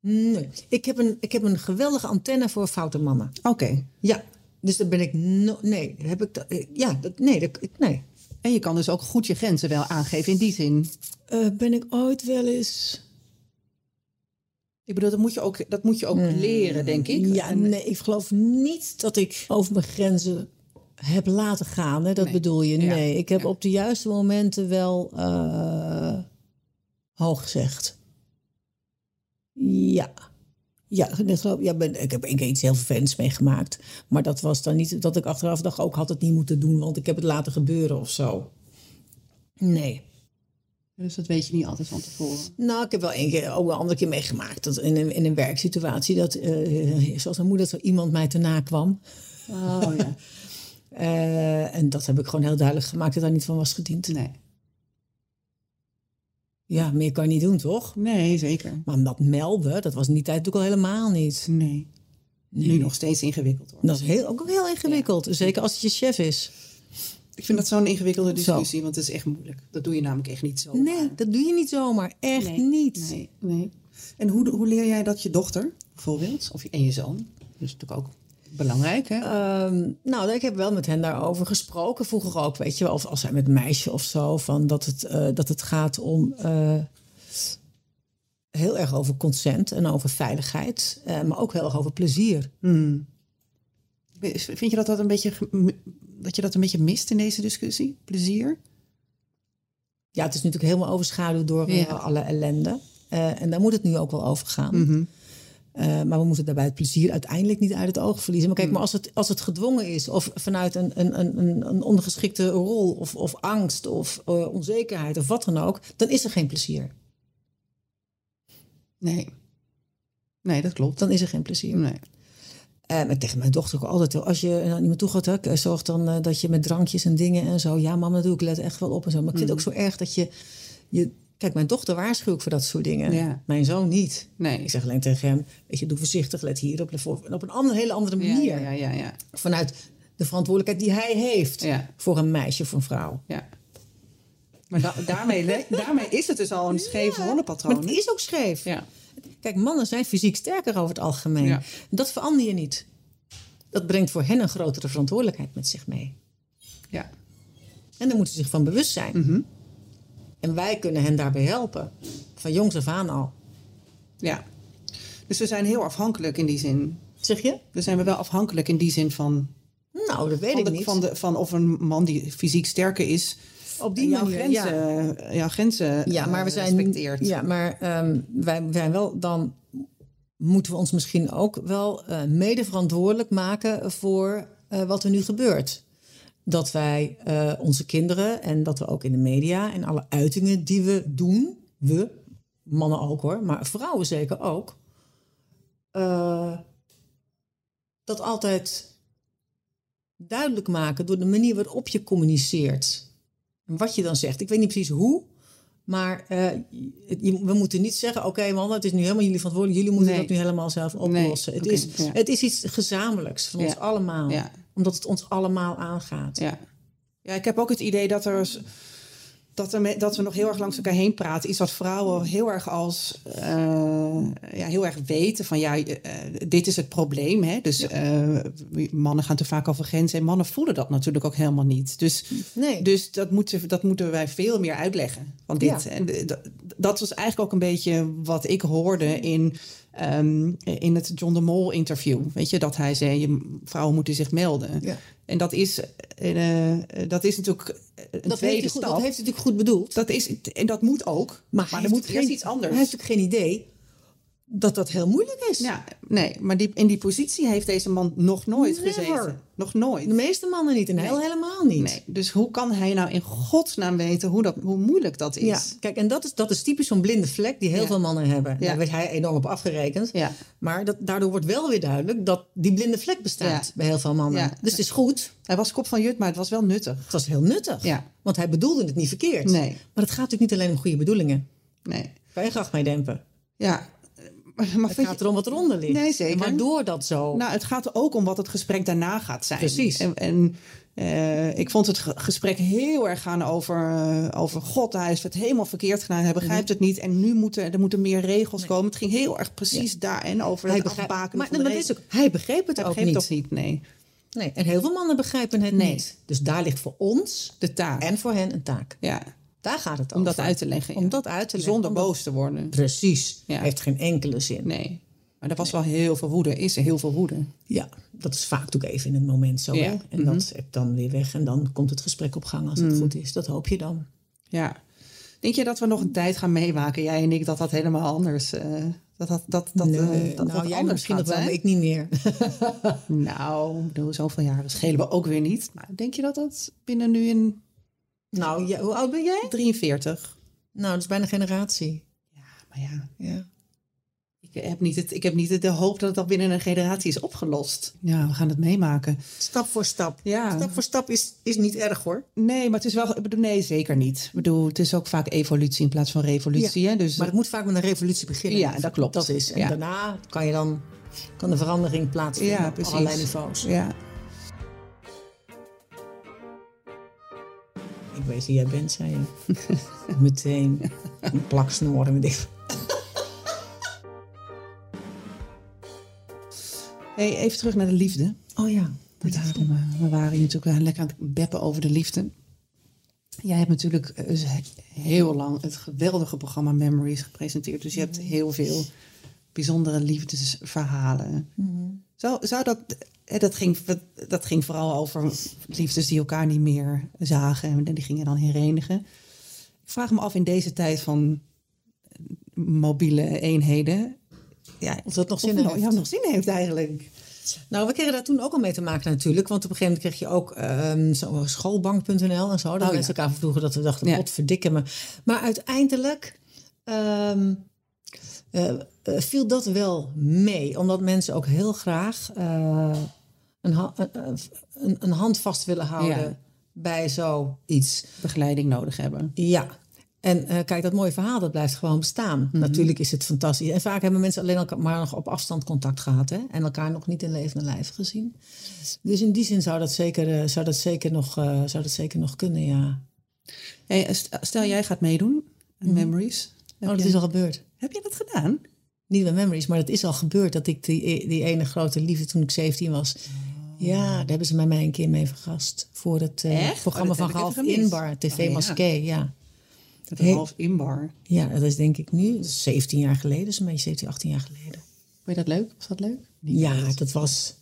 Nee. Ik heb, een, ik heb een geweldige antenne voor foute mannen. Oké. Ja, dus dan ben ik... No nee, heb ik dat, eh, ja, dat, nee, dat, nee. En je kan dus ook goed je grenzen wel aangeven in die zin. Eh, ben ik ooit wel eens... Ik bedoel, dat moet je ook, dat moet je ook leren, denk ik. Ja, En- nee, ik geloof niet dat ik over mijn grenzen heb laten gaan. Hè? Dat Nee. bedoel je? Ja. Nee, ik heb Ja. op de juiste momenten wel eh, hoog gezegd. Ja. Ja, ja ben, ik heb één keer iets heel vervelends meegemaakt. Maar dat was dan niet dat ik achteraf dacht... ook had het niet moeten doen, want ik heb het laten gebeuren of zo. Nee. Dus dat weet je niet altijd van tevoren. Nou, ik heb wel één keer, ook een andere keer meegemaakt. Dat in, een, in een werksituatie, dat, eh, zoals mijn moeder, zo iemand mij te na kwam. Oh ja. Eh, en dat heb ik gewoon heel duidelijk gemaakt dat daar niet van was gediend. Nee. Ja, meer kan je niet doen, toch? Nee, zeker. Maar dat melden, dat was in die tijd natuurlijk al helemaal niet. Nee. Nu nog steeds ingewikkeld hoor. Dat is heel, ook heel ingewikkeld. Zeker als het je chef is. Ik vind dat zo'n ingewikkelde discussie, want het is echt moeilijk. Dat doe je namelijk echt niet zo. Nee, dat doe je niet zomaar. Echt Nee. niet. Nee, nee. En hoe, hoe leer jij dat je dochter, bijvoorbeeld, of je, en je zoon? Is natuurlijk ook belangrijk, hè? Ehm, nou, ik heb wel met hen daarover gesproken. Vroeger ook, weet je wel. Of als zij met een meisje of zo. Van dat, het, eh, dat het gaat om... eh, heel erg over consent en over veiligheid. eh, maar ook heel erg over plezier. Hmm. Vind je dat dat een beetje dat je dat een beetje mist in deze discussie? Plezier? Ja, het is natuurlijk helemaal overschaduwd door Ja. alle ellende. En daar moet het nu ook wel over gaan. Mhm. Eh, maar we moeten daarbij het plezier uiteindelijk niet uit het oog verliezen. Maar kijk, maar als het, als het gedwongen is, of vanuit een, een, een, een- ondergeschikte rol, of, of angst, of eh, onzekerheid, of wat dan ook, dan is er geen plezier. Nee. Nee, dat klopt. Dan is er geen plezier. Nee. Maar tegen mijn dochter ook altijd, als je naar iemand toe gaat, hè, zorg dan dat je met drankjes en dingen en zo. Ja, mama, doe ik let echt wel op en zo. Maar ik vind het ook zo erg dat je, je. Kijk, mijn dochter waarschuw ik voor dat soort dingen. Ja. Mijn zoon niet. Nee. Ik zeg alleen tegen hem, weet je, doe voorzichtig, let hierop. En op een andere, hele andere manier. ja, ja, ja. Vanuit de verantwoordelijkheid die hij heeft voor een meisje of een vrouw. ja. Maar da- daarmee, daarmee is het dus al een scheef rollenpatroon. Maar het is ook scheef. Ja. Kijk, mannen zijn fysiek sterker over het algemeen. Dat verander je niet. Dat brengt voor hen een grotere verantwoordelijkheid met zich mee. ja. En daar moeten ze zich van bewust zijn. Mhm. En wij kunnen hen daarbij helpen. Van jongs af aan al. Ja. Dus we zijn heel afhankelijk in die zin. Zeg je? We zijn we wel afhankelijk in die zin van, Nou, dat weet ik de, niet. van, de, van of een man die fysiek sterker is. Op die jouw manier, grenzen, jouw grenzen Ja, maar we eh, zijn. respecteert. Ja, maar ehm, wij zijn wel dan. Moeten we ons misschien ook wel eh, mede verantwoordelijk maken voor eh, wat er nu gebeurt. Dat wij eh, onze kinderen en dat we ook in de media en alle uitingen die we doen, we, mannen ook hoor, maar vrouwen zeker ook, eh, dat altijd duidelijk maken door de manier waarop je communiceert. En wat je dan zegt. Ik weet niet precies hoe, maar eh, we moeten niet zeggen: oké, man, het is nu helemaal jullie verantwoordelijk. Jullie moeten Nee. dat nu helemaal zelf Nee, oplossen. Het, is, ja. het is iets gezamenlijks van ons allemaal, Ja. Omdat het ons allemaal aangaat. Ja. ja, ik heb ook het idee dat er, dat, we, dat we nog heel erg langs elkaar heen praten. Iets wat vrouwen heel erg als uh, ja, heel erg weten van ja, uh, dit is het probleem. Hè? Dus uh, mannen gaan te vaak over grenzen en mannen voelen dat natuurlijk ook helemaal niet. Dus, nee. dus dat, moeten, dat moeten wij veel meer uitleggen. Van dit. Ja. En dat, dat was eigenlijk ook een beetje wat ik hoorde in. Um, in het John de Mol interview. Weet je, dat hij zei: vrouwen moeten zich melden. Ja. En dat is, uh, dat is natuurlijk een dat tweede heeft stap. Goed, dat heeft hij natuurlijk goed bedoeld. Dat is, en dat moet ook. Maar, maar er moet geen, eerst iets anders. Hij heeft natuurlijk geen idee dat dat heel moeilijk is. Ja, nee, maar die, in die positie heeft deze man nog nooit Never. gezeten. Nog nooit. De meeste mannen niet en Nee. heel helemaal niet. Nee, dus hoe kan hij nou in godsnaam weten hoe, dat, hoe moeilijk dat is? Ja, kijk, en dat is, dat is typisch zo'n blinde vlek die heel Ja. veel mannen hebben. Ja. Daar werd hij enorm op afgerekend. Ja. Maar dat, daardoor wordt wel weer duidelijk dat die blinde vlek bestaat Ja. bij heel veel mannen. Ja. Dus het is goed. Hij was kop van jut, maar het was wel nuttig. Het was heel nuttig. Ja. Want hij bedoelde het niet verkeerd. Nee. Maar het gaat natuurlijk niet alleen om goede bedoelingen. Nee. Kan je graag mee dempen. Ja, maar, Het gaat erom wat eronder ligt. Nee, zeker. En waardoor dat zo... Nou, het gaat ook om wat het gesprek daarna gaat zijn. Precies. En, en eh, ik vond het ge- gesprek heel erg gaan over, eh, over God. Hij heeft het helemaal verkeerd gedaan. Hij begrijpt Mhm. het niet. En nu moeten er moeten meer regels komen. Het ging heel erg precies daar en over hij het maar, van de maar dat is ook, hij begreep het Hij ook begreep niet. het ook niet, nee. Nee, en heel veel mannen begrijpen het Nee. niet. Dus daar ligt voor ons De taak. en voor hen een taak. ja, Daar gaat het om over. dat uit te leggen. ja. Om dat uit te leggen. Zonder boos te worden. Precies. Ja. Heeft geen enkele zin. Nee. Maar er was wel heel veel woede. Is er heel veel woede. Ja, dat is vaak natuurlijk even in het moment zo. Ja. En Mhm. dat hebt dan weer weg. En dan komt het gesprek op gang als het goed is. Dat hoop je dan. Ja. Denk je dat we nog een tijd gaan meemaken, jij en ik, dat dat helemaal anders... eh, dat dat, dat, dat, Nee, dat, nou, dat jij anders misschien gaat nog wel, maar zijn? ik niet meer. Nou, ik bedoel, zoveel jaren schelen we ook weer niet. Maar denk je dat dat binnen nu in nou, ja, hoe oud ben jij? 43? Nou, dat is bijna een generatie. Ja, maar ja, Ja. ik heb niet, het, ik heb niet de hoop dat het al binnen een generatie is opgelost. Ja, we gaan het meemaken. Stap voor stap. Ja. Stap voor stap is, is niet erg hoor. Nee, maar het is wel, nee, zeker niet. Ik bedoel, het is ook vaak evolutie in plaats van revolutie. Hè? Dus Maar het moet vaak met een revolutie beginnen. Ja, dat klopt. Dat is. En Ja. daarna kan je dan kan de verandering plaatsvinden Ja, op allerlei niveaus. ja. Ik weet wie jij bent, zei je. Meteen een plaksnoren met dit. Hey, even terug naar de liefde. Oh ja. Want daarom, eh, we waren hier natuurlijk wel lekker aan het beppen over de liefde. Jij hebt natuurlijk eh, heel lang het geweldige programma Memories gepresenteerd. Dus je hebt heel veel bijzondere liefdesverhalen. Zou, zou dat, eh, dat, ging, dat ging vooral over liefdes die elkaar niet meer zagen. En die gingen dan herenigen. Ik vraag me af in deze tijd van mobiele eenheden. Ja, Of dat nog zin nog, heeft. ja, nog zin heeft eigenlijk. Nou, we kregen daar toen ook al mee te maken natuurlijk. Want op een gegeven moment kreeg je ook ehm, zo schoolbank.nl en zo. Dat Oh, ja. mensen elkaar vervroegen dat we dachten, Ja. god verdikken me. Maar uiteindelijk ehm, eh, eh, viel dat wel mee. Omdat mensen ook heel graag eh, een, ha- een, een hand vast willen houden Ja. bij zoiets. Begeleiding nodig hebben. Ja. En eh, kijk, dat mooie verhaal, dat blijft gewoon bestaan. Mhm. Natuurlijk is het fantastisch. En vaak hebben mensen alleen elkaar maar nog op afstand contact gehad. Hè? En elkaar nog niet in levende lijf gezien. Dus in die zin zou dat zeker, eh, zou dat zeker, nog, eh, zou dat zeker nog kunnen, ja. Hey, st- stel jij gaat meedoen aan Memories. Heb, Mhm. Oh, dat is al gebeurd. heb je dat gedaan? Niet bij Memories, maar dat is al gebeurd. Dat ik die, die ene grote liefde toen ik 17 was. Ja, daar hebben ze mij mij een keer mee vergast. Voor het eh, programma Oh, dat van Half. Inbar, TV Oh, ja. Masqué, ja. Dat Hey. half inbar. Ja, dat is denk ik nu, dat is 17 jaar geleden. Is een beetje 17, 18 jaar geleden. Vond je dat leuk? Was dat leuk? Ja, dat was.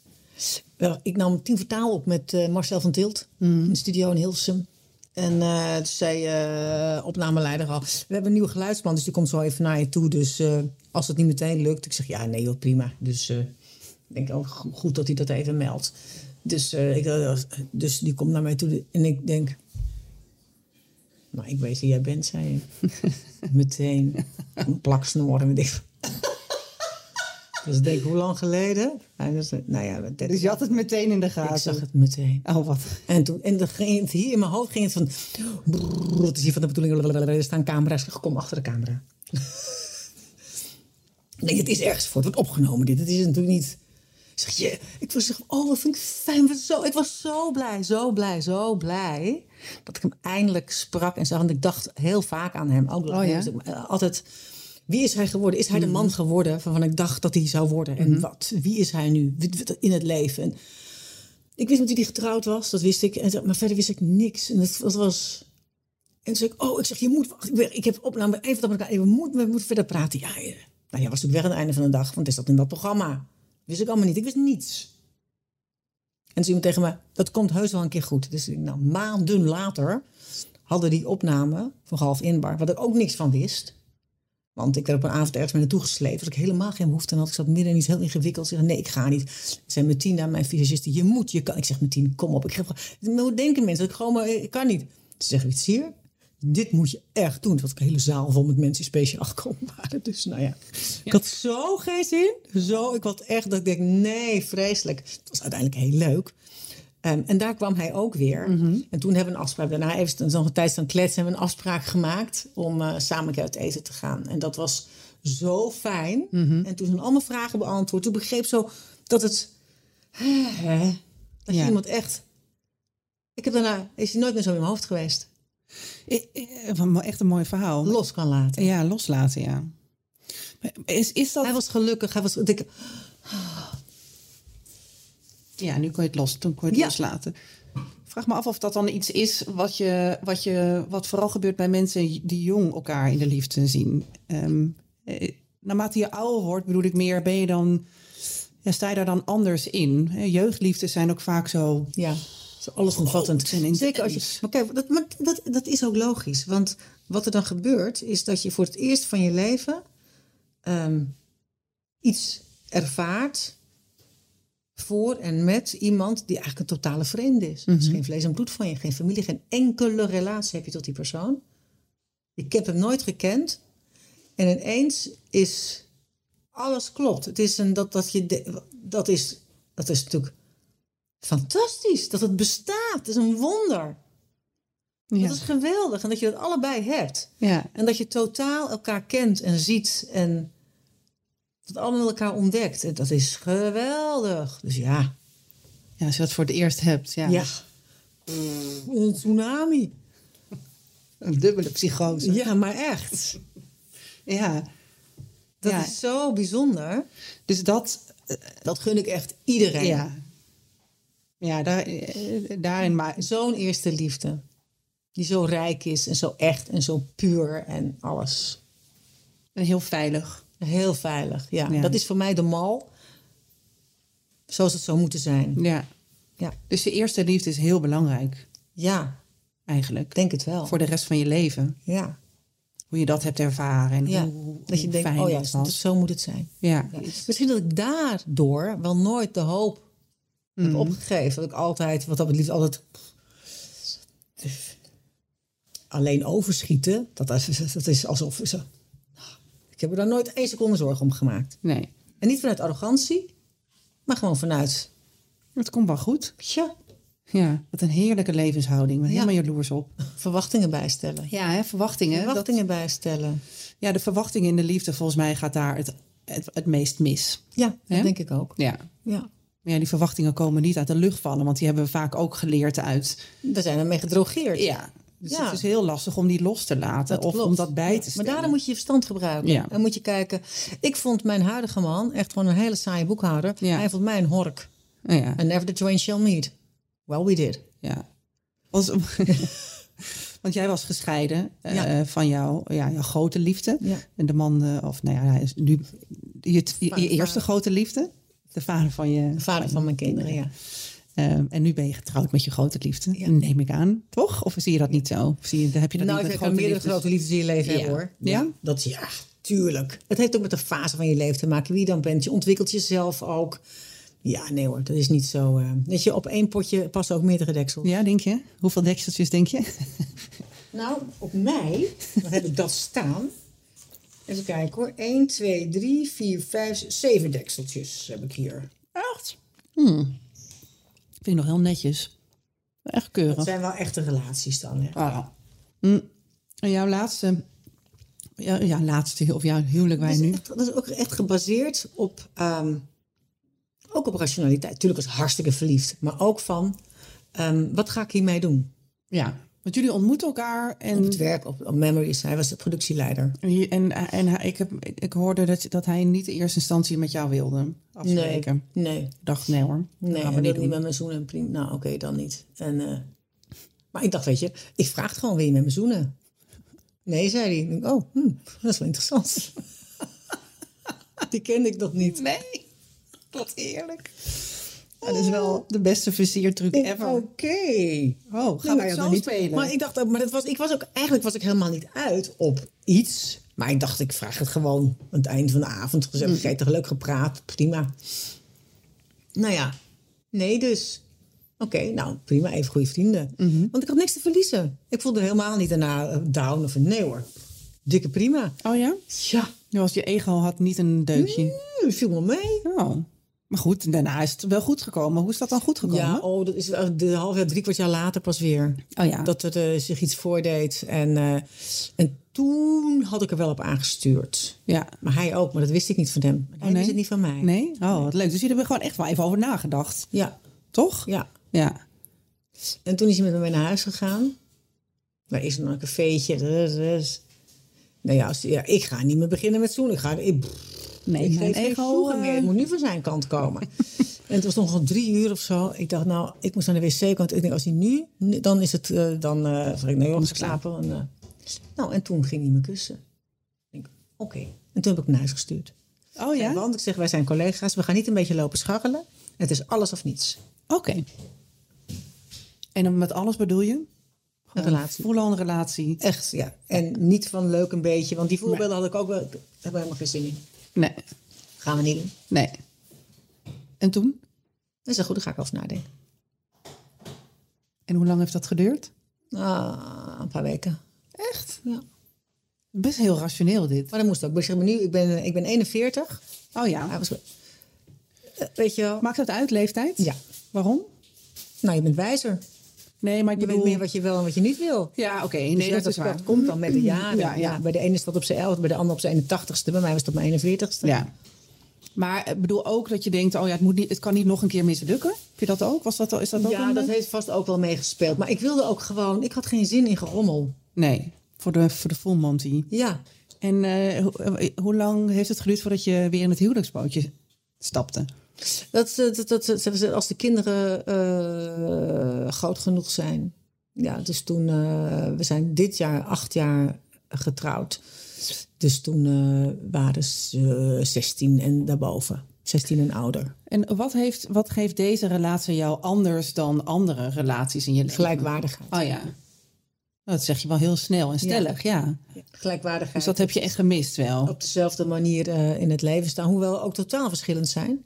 Wel, ik nam tien vertaal op met eh, Marcel van Tilt in de studio in Hilversum. En toen zei eh opnameleider al: We hebben een nieuwe geluidsman, dus die komt zo even naar je toe. Dus als het niet meteen lukt, ik zeg ja, nee, joh, prima. Dus ik denk ook go- goed dat hij dat even meldt. Dus, eh, ik, eh, dus die komt naar mij toe en ik denk. Nou, ik weet wie jij bent, zei je. meteen een plaksnoren met ik. Dus ik denk, hoe lang geleden? Hij was, nou ja, dat- Dus je had het meteen in de gaten. ik zag het meteen. Oh, wat? En, toen, en dan ging het hier in mijn hoofd ging het van... brrr, Het is hier van de bedoeling... Er staan camera's. Ik kom achter de camera. nee, het is ergens voor. Het wordt opgenomen dit. Het is natuurlijk niet... Zeg je, ik was zeg, oh, wat vind ik fijn. Zo, ik was zo blij, zo blij, zo blij. Dat ik hem eindelijk sprak en zag. En ik dacht heel vaak aan hem. Ook Oh, ja? dus eh, altijd, wie is hij geworden? Is hij de man geworden waarvan ik dacht dat hij zou worden? En wat? Wie is hij nu in het leven? En ik wist met wie hij getrouwd was, dat wist ik. En, maar verder wist ik niks. En dat was... En toen zei ik, oh, ik zeg, je moet wachten. Ik, heb opname even dat elkaar. We moeten, we moeten verder praten. Ja, ja. Nou, jij was natuurlijk weg aan het einde van de dag, want is dat in dat programma? Wist ik allemaal niet. Ik wist niets. En toen iemand tegen me, dat komt heus wel een keer goed. Dus nou, maanden later hadden die opname van Half Inbar, wat ik ook niks van wist. Want ik werd op een avond ergens mee naartoe gesleept. Dat ik helemaal geen behoefte had. Ik zat midden in iets heel ingewikkelds. Ik zei, nee, ik ga niet. Ze zei Martina, mijn visagiste, je moet, je kan. Ik zeg, Martina, kom op. Ik hoe denken mensen? Ik gewoon maar, ik kan niet. Ze zegt, iets hier? Dit moet je echt doen. Het was een hele zaal vol met mensen die speciaal gekomen waren. Dus nou ja, ik had zo geen zin. Zo, ik had echt dat ik denk, nee, vreselijk. Het was uiteindelijk heel leuk. Ehm, en daar kwam hij ook weer. En toen hebben we een afspraak. Daarna even nog een tijd staan kletsen. Hebben we een afspraak gemaakt om eh, samen een keer uit eten te gaan. En dat was zo fijn. En toen zijn allemaal vragen beantwoord. Toen begreep zo dat het... hè, dat je Ja. iemand echt... Ik heb daarna... Is hij nooit meer zo in mijn hoofd geweest. Echt een mooi verhaal. Los kan laten. Ja, loslaten, ja. Is, is dat... Hij was gelukkig. Hij was... Ik, Ja, nu kon je het los, toen kon je het Ja. loslaten. Vraag me af of dat dan iets is wat, je, wat, je, wat vooral gebeurt bij mensen die jong elkaar in de liefde zien. Ehm, eh, naarmate je ouder wordt, bedoel ik meer, ben je dan, ja, sta je daar dan anders in? Jeugdliefdes zijn ook vaak zo. Ja, zo allesomvattend. Zeker als je. Maar kijk, dat, maar dat, dat is ook logisch. Want wat er dan gebeurt, is dat je voor het eerst van je leven ehm, iets ervaart voor en met iemand die eigenlijk een totale vreemde is. Het is geen vlees en bloed van je, geen familie, geen enkele relatie heb je tot die persoon. Ik heb hem nooit gekend. En ineens is alles klopt. Het is een dat dat je de- dat is dat is natuurlijk fantastisch dat het bestaat. Het is een wonder. Ja. Dat is geweldig en dat je dat allebei hebt. ja. En dat je totaal elkaar kent en ziet en dat allemaal met elkaar ontdekt. En Dat is geweldig. Dus ja, ja, als je dat voor het eerst hebt. Ja. ja. Een tsunami. Een dubbele psychose. Ja, maar echt. Ja. Dat Ja. is zo bijzonder. Dus dat, Dat gun ik echt iedereen. ja. Ja, daar, eh, daarin maar. Zo'n eerste liefde. Die zo rijk is en zo echt en zo puur en alles. En heel veilig. Heel veilig, ja. Ja. Dat is voor mij de mal. Zoals het zou moeten zijn. Ja. Ja, Dus de eerste liefde is heel belangrijk, ja eigenlijk. denk het wel. Voor de rest van je leven. Ja, Hoe je dat hebt ervaren. En ja. hoe, dat je hoe denkt, fijn oh ja, dat was. zo moet het zijn. Ja. Ja. Misschien dat ik daardoor wel nooit de hoop heb Mhm. opgegeven. Dat ik altijd, wat dat betreft, altijd alleen overschieten. Dat is, dat is alsof ze. Ik heb er daar nooit één seconde zorgen om gemaakt. Nee, En niet vanuit arrogantie, maar gewoon vanuit. het komt wel goed. Tja, Ja, wat een heerlijke levenshouding. Ja. helemaal jaloers op. verwachtingen bijstellen. Ja, hè, verwachtingen. Verwachtingen bijstellen. Ja, de verwachtingen in de liefde, volgens mij gaat daar het, het, het meest mis. Ja, dat Hè? denk ik ook. Ja. Ja. Maar ja, die verwachtingen komen niet uit de lucht vallen, want die hebben we vaak ook geleerd uit. We zijn ermee gedrogeerd. Ja. Dus Ja. het is heel lastig om die los te laten Dat of klopt. om dat bij te Maar stellen. daarom moet je je verstand gebruiken. Ja. Dan moet je kijken. Ik vond mijn huidige man echt gewoon een hele saaie boekhouder. Ja. Hij vond mij een hork. Oh ja. And never the twain shall meet. Well, we did. Ja. Was, want jij was gescheiden eh, van jouw, ja, jouw grote liefde. En de man, eh, of nou ja, hij is nu je, je, je eerste grote liefde. De vader van je. De vader van mijn kinderen, ja. Ehm, en nu ben je getrouwd met je grote liefde. Ja. Neem ik aan, toch? Of zie je dat niet zo? Of zie je, heb je dat Nou, niet met kan meerdere grote liefdes in je leven Ja. hebben, hoor. Ja? Dat ja, tuurlijk. Het heeft ook met de fase van je leven te maken. Wie je dan bent. Je ontwikkelt jezelf ook. Ja, nee hoor, dat is niet zo. eh weet je, op één potje passen ook meerdere deksels. Ja, denk je? Hoeveel dekseltjes denk je? Nou, op mij, heb ik dat staan. Even kijken hoor. 1, 2, 3, 4, 5, 7 dekseltjes heb ik hier. Echt? Hmm. Vind ik nog heel netjes. Echt keurig. Dat zijn wel echte relaties dan. Hè? Ah. Mm. En jouw laatste, ja, ja, laatste of jouw huwelijk Dat is, nu. echt, dat is ook echt gebaseerd op, ehm, ook op rationaliteit. Natuurlijk was ik hartstikke verliefd. Maar ook van, ehm, wat ga ik hiermee doen? Ja, want jullie ontmoeten elkaar en... Op het werk, op, op Memories. Hij was de productieleider. En, en, en hij- ik, heb, ik, ik hoorde dat, dat hij niet in eerste instantie met jou wilde afspreken. Nee, Ik dacht, nee hoor. nee. gaan we niet niet met me zoenen. Prima. Nou, oké, dan niet. En, eh, maar ik dacht, weet je, ik vraag het gewoon, wil je met me zoenen? Nee, zei hij. Ik oh, hm, dat is wel interessant. Die kende ik nog niet. Nee, wat eerlijk. Dat is wel de beste versiertruc ever. Oké. Oh, gaan Nou we ja, het dan zo niet. spelen? Maar ik dacht, maar dat was, ik was ook, eigenlijk was ik helemaal niet uit op iets. Maar ik dacht, ik vraag het gewoon aan het eind van de avond. Mm. Gezellig gegeten, leuk gepraat, prima. Nou ja, nee dus. Oké, nou prima, even goede vrienden. Mhm. Want ik had niks te verliezen. Ik voelde helemaal niet daarna eh, down of een nee hoor. Dikke prima. Oh ja? Ja, Ja, was je ego had niet een deukje. het viel me mee. Oh. Maar goed, daarna is het wel goed gekomen. Hoe is dat dan goed gekomen? Ja, oh, dat is wel de half jaar, drie kwart jaar later pas weer. Oh ja. Dat er eh, zich iets voordeed. En, eh, en toen had ik er wel op aangestuurd. ja. Maar hij ook, maar dat wist ik niet van hem. Hij nee? wist het niet van mij. Nee? Oh, wat leuk. Dus jullie hebben gewoon echt wel even over nagedacht. Ja, Toch? ja. Ja. En toen is hij met me mee naar huis gegaan. Daar is nog een cafeetje. Nou ja, als, ja, ik ga niet meer beginnen met zoenen. Ik ga, ik, Nee, ik mijn geef ego, meer. eh, moet nu van zijn kant komen. en het was nog al drie uur of zo. Ik dacht, nou, ik moest naar de wc. Want ik denk, als hij nu, dan is het, eh, dan uh, zeg ik, nee, ik slapen. En, nou, en toen ging hij me kussen. Ik denk, oké. En toen heb ik hem naar huis gestuurd. Oh ja? Want ik zeg, wij zijn collega's. We gaan niet een beetje lopen scharrelen. Het is alles of niets. Oké. En dan met alles bedoel je? Een relatie. Voel een relatie. Echt, ja. En niet van leuk een beetje. Want die voorbeelden had ik ook wel. Daar hebben we helemaal geen zin in. Nee. Gaan we niet doen. Nee. En toen? Dat is wel goed, daar ga ik over nadenken. En hoe lang heeft dat geduurd? Ah, een paar weken. Echt? Ja. Best heel rationeel dit. Maar dat moest ook. Ik zeg maar nu, ik ben, ik ben 41. Oh ja. Hij was, eh, weet je wel? Maakt dat uit, leeftijd? Ja. Waarom? Nou, je bent wijzer. Nee, maar ik Je bedoel... weet meer wat je wil en wat je niet wil. Ja, oké. Dus Nee, dat is waar. Dat komt dan met de jaren. Ja, ja. Bij de ene staat op zijn 11, bij de ander op zijn 81ste. Bij mij was het op mijn 41ste. Ja. Maar ik bedoel ook dat je denkt, oh ja, het, moet niet, het kan niet nog een keer mislukken. Heb je dat ook? Was dat, is dat ook Ja, dat heeft vast ook wel meegespeeld. Maar ik wilde ook gewoon, ik had geen zin in gerommel. Nee, voor de, voor de full Monty. Ja, En eh, ho- eh, hoe lang heeft het geduurd voordat je weer in het huwelijksbootje stapte? Dat, eh, dat, dat, als de kinderen eh, groot genoeg zijn. Ja, dus toen, eh, we zijn dit jaar acht jaar getrouwd. Dus toen waren ze 16 en daarboven. 16 en ouder. En wat, heeft, wat geeft deze relatie jou anders dan andere relaties in je leven? Gelijkwaardigheid. Oh ja. Dat zeg je wel heel snel en stellig, ja. Gelijkwaardigheid. Dus dat heb je echt gemist wel. Op dezelfde manier in het leven staan. Hoewel we ook totaal verschillend zijn.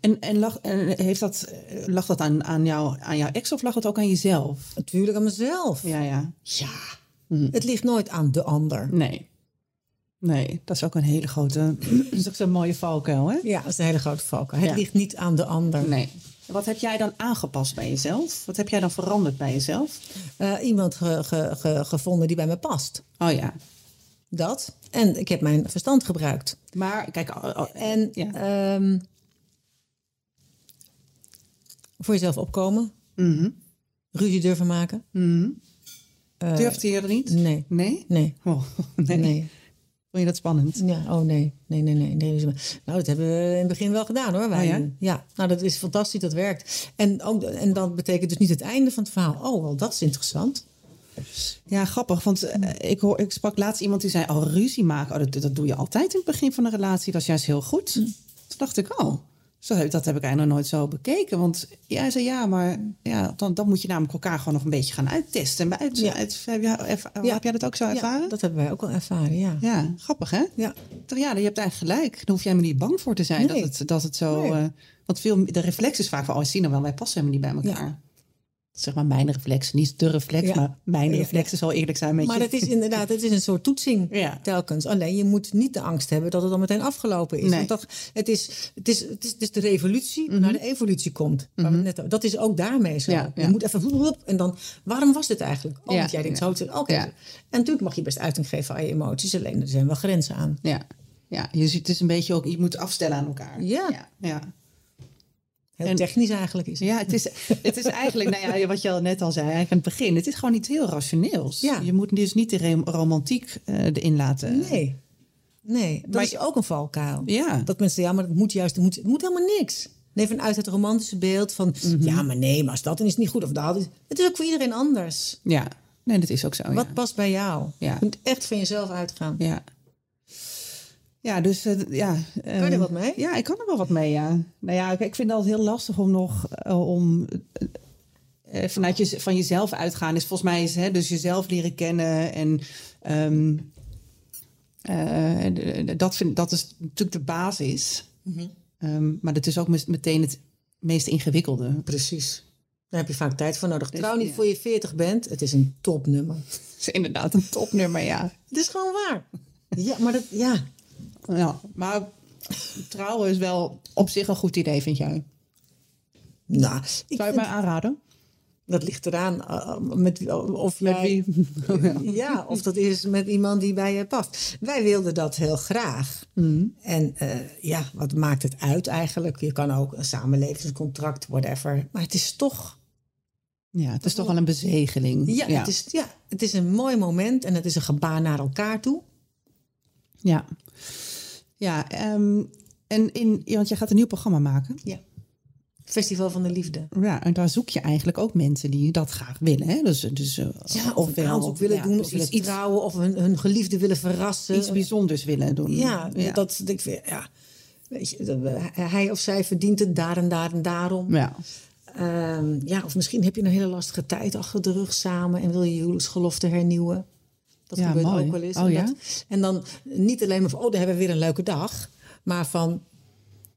En, en, lag, en heeft dat, lag dat aan, aan, jou, aan jouw ex of lag het ook aan jezelf? Natuurlijk aan mezelf. Ja, ja. Ja. Het ligt nooit aan de ander. Nee. Nee, dat is ook een hele grote... dat is ook zo'n mooie valkuil, hè? Ja, dat is een hele grote valkuil. Het Ja. ligt niet aan de ander. Nee. Wat heb jij dan aangepast bij jezelf? Wat heb jij dan veranderd bij jezelf? Eh, iemand ge- ge- ge- gevonden die bij me past. Oh ja. Dat. En ik heb mijn verstand gebruikt. Maar kijk, oh, oh, En Ja. ehm, voor jezelf opkomen. Mhm. Ruzie durven maken. Mhm. Eh, durfde je er niet? Nee. Nee? Nee. Oh, nee. Nee. Vond je dat spannend? Ja, oh nee. Nee, nee, nee. nee. Nou, dat hebben we in het begin wel gedaan hoor. Wij. Oh ja? ja, nou dat is fantastisch, dat werkt. En, ook, en dat betekent dus niet het einde van het verhaal. Oh, wel, dat is interessant. Ja, grappig. Want eh, ik, hoor, ik sprak laatst iemand die zei... Oh, ruzie maken, oh, dat, dat doe je altijd in het begin van een relatie. Dat is juist heel goed. Toen dacht ik, oh, zo, heb- dat heb ik eigenlijk nog nooit zo bekeken. Want jij zei ja, maar ja, dan, dan moet je namelijk elkaar gewoon nog een beetje gaan uittesten. En uit, Ja. uit- heb, jij, Ja. heb jij dat ook zo ervaren? Ja, dat hebben wij ook wel ervaren, ja. Ja, grappig hè? Ja. Dacht, ja, je hebt eigenlijk gelijk. Daar hoef jij me niet bang voor te zijn Nee. dat, het, dat het zo... Nee. eh, want veel, de reflex is vaak van, oh, zie nou wel, wij passen helemaal niet bij elkaar. Zeg maar mijn reflex, niet de reflex, Ja. maar mijn Ja, reflex zal eerlijk zijn met Maar je. het is inderdaad, het is een soort toetsing Ja. telkens. Alleen je moet niet de angst hebben dat het dan meteen afgelopen is. Nee. Want dat, het, is, het, is, het, is, het is de revolutie naar de evolutie komt. Het net, dat is ook daarmee zo. Mhm. Je moet even vloep, en dan, waarom was dit eigenlijk? Oh, Ja, want jij denkt zo. Oké. En natuurlijk mag je best uiting geven aan je emoties. Alleen er zijn wel grenzen aan. Ja, ja je ziet het is een beetje ook, je moet afstellen aan elkaar. Ja, ja. Heel En- technisch eigenlijk is het. Ja, het is, het is eigenlijk, nou ja, wat je al net al zei, eigenlijk aan het begin. Het is gewoon iets heel rationeels. Ja. Je moet dus niet de romantiek eh, erin laten. Nee. Nee, dat Maar- is ook een valkuil. Ja. Dat mensen, ja, maar het moet juist, het moet, het moet helemaal niks. Nee, vanuit het romantische beeld van, Mhm. ja, maar nee, maar als dat dan is het niet goed of dat is. Het is ook voor iedereen anders. Ja, nee, dat is ook zo. Wat ja. past bij jou? Ja. Je moet echt van jezelf uitgaan. Ja. Ja, dus eh, ja. Kan je er wat mee? Ja, ik kan er wel wat mee, ja. Nou ja, ik, ik vind het altijd heel lastig om nog eh, om eh, vanuit je, van jezelf uitgaan. Is volgens mij is hè, dus jezelf leren kennen en ehm, eh, dat, vind, dat is natuurlijk de basis. Mhm. Ehm, maar dat is ook meteen het meest ingewikkelde. Precies. Daar heb je vaak tijd voor nodig. Dus, Trouw niet ja. voor je 40 bent. Het is een topnummer. Dat is inderdaad een topnummer, ja. Het is gewoon waar. Ja, maar dat, ja. Ja. Maar trouwen is wel op zich een goed idee, vind jij? Nou, ik Zou je vind- mij aanraden? dat ligt eraan uh, met, wie- of Met jij- wie? Ja, of dat is met iemand die bij je past. Wij wilden dat heel graag. Mm. En eh, ja, wat maakt het uit eigenlijk? Je kan ook een samenlevingscontract, whatever. Maar het is toch... Ja, het is toch wel een bezegeling. Ja, Het, is, ja het is een mooi moment en het is een gebaar naar elkaar toe. Ja, ja ehm, en in, ja, want je gaat een nieuw programma maken. Ja. Festival van de Liefde. Ja, en daar zoek je eigenlijk ook mensen die dat graag willen. Hè? Dus, dus, eh, Ja, of een aanzoek willen ja, doen, of iets, trouwen, of hun, hun geliefde willen verrassen. iets bijzonders willen doen. Ja, dat ik vind, ja. Weet je, dat we- hij of zij verdient het daar en daar en daarom. Ja. Ehm, ja, of misschien heb je een hele lastige tijd achter de rug samen en wil je je huwelijksgelofte hernieuwen. Dat Ja, gebeurt mooi. ook wel eens. Oh, en, ja? en dan niet alleen maar van, oh, daar hebben we weer een leuke dag. Maar van,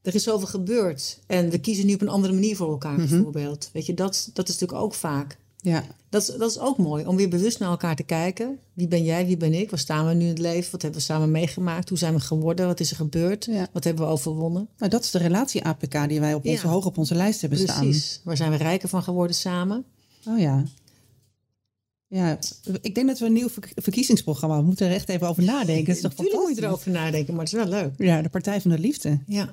er is zoveel gebeurd. En we kiezen nu op een andere manier voor elkaar, Mhm. bijvoorbeeld. Weet je, dat, dat is natuurlijk ook vaak. Ja. Dat is, dat is ook mooi, om weer bewust naar elkaar te kijken. Wie ben jij, wie ben ik? Waar staan we nu in het leven? Wat hebben we samen meegemaakt? Hoe zijn we geworden? Wat is er gebeurd? Ja. Wat hebben we overwonnen? Nou, dat is de relatie-APK die wij op onze, Ja. hoog op onze lijst hebben Precies. Waar zijn we rijker van geworden samen? staan. Oh ja. Ja, ik denk dat we een nieuw verk- verkiezingsprogramma. We moeten er echt even over nadenken. Het is toch Natuurlijk moet je erover nadenken, maar het is wel leuk. Ja, de Partij van de Liefde. Ja,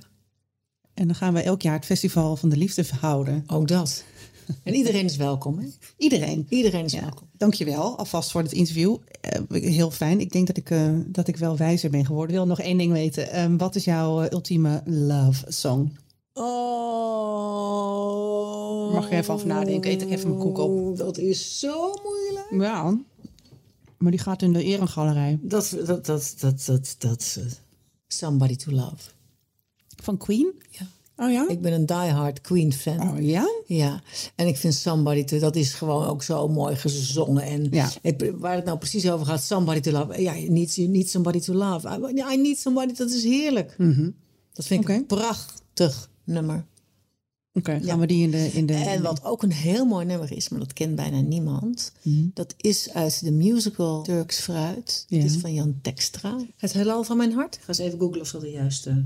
En dan gaan we elk jaar het Festival van de Liefde houden. ook dat. En iedereen is welkom, hè? Iedereen. Iedereen is Ja, welkom. dankjewel alvast voor het interview. Eh, heel fijn. Ik denk dat ik, eh, dat ik wel wijzer ben geworden. Ik wil nog één ding weten. Ehm, wat is jouw eh, ultieme love song? Oh. Mag je even over nadenken? Eet ik even mijn koek op. Dat is zo moeilijk. Ja, maar die gaat in de eregalerij. Dat, dat, dat, dat, dat, dat. Somebody to love. Van Queen? Ja. Oh ja? Ik ben een diehard Queen fan. Oh ja? Ja, en ik vind Somebody to, dat is gewoon ook zo mooi gezongen. En Ja. waar het nou precies over gaat, Somebody to love. Ja, you need, you need somebody to love. I, I need somebody, dat is heerlijk. Dat vind ik prachtig nummer. Oké, gaan we die in de... In de En wat ook een heel mooi nummer is, maar dat kent bijna niemand. Dat is uit de musical Turks Fruit. Ja. Het is van Jan Tekstra. Het heelal van mijn hart. Ik ga eens even googlen of dat de juiste...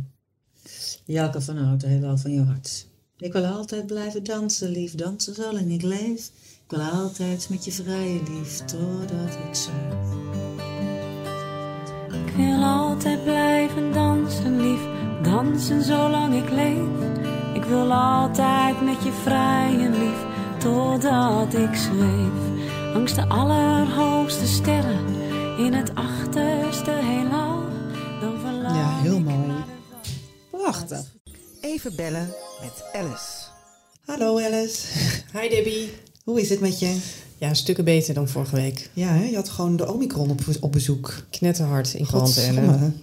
Jelke van Houten, heelal van jouw hart. Ik wil altijd blijven dansen, lief. Dansen zolang ik leef. Ik wil altijd met je vrijen, lief. Totdat ik sterf. Ik wil altijd blijven dansen, lief. Dansen zolang ik leef. Ik wil altijd met je vrijen, lief. Totdat ik zweef. Langs de allerhoogste sterren. In het achterste heelal. Dan verlang Ja, heel ik mooi. Prachtig. Even bellen met Alice. Hallo Alice. Hi Debbie. Hoe is het met je? Ja, stukken beter dan vorige week. Ja, hè? je had gewoon de Omicron op, op bezoek. Knetterhard in quarantaine.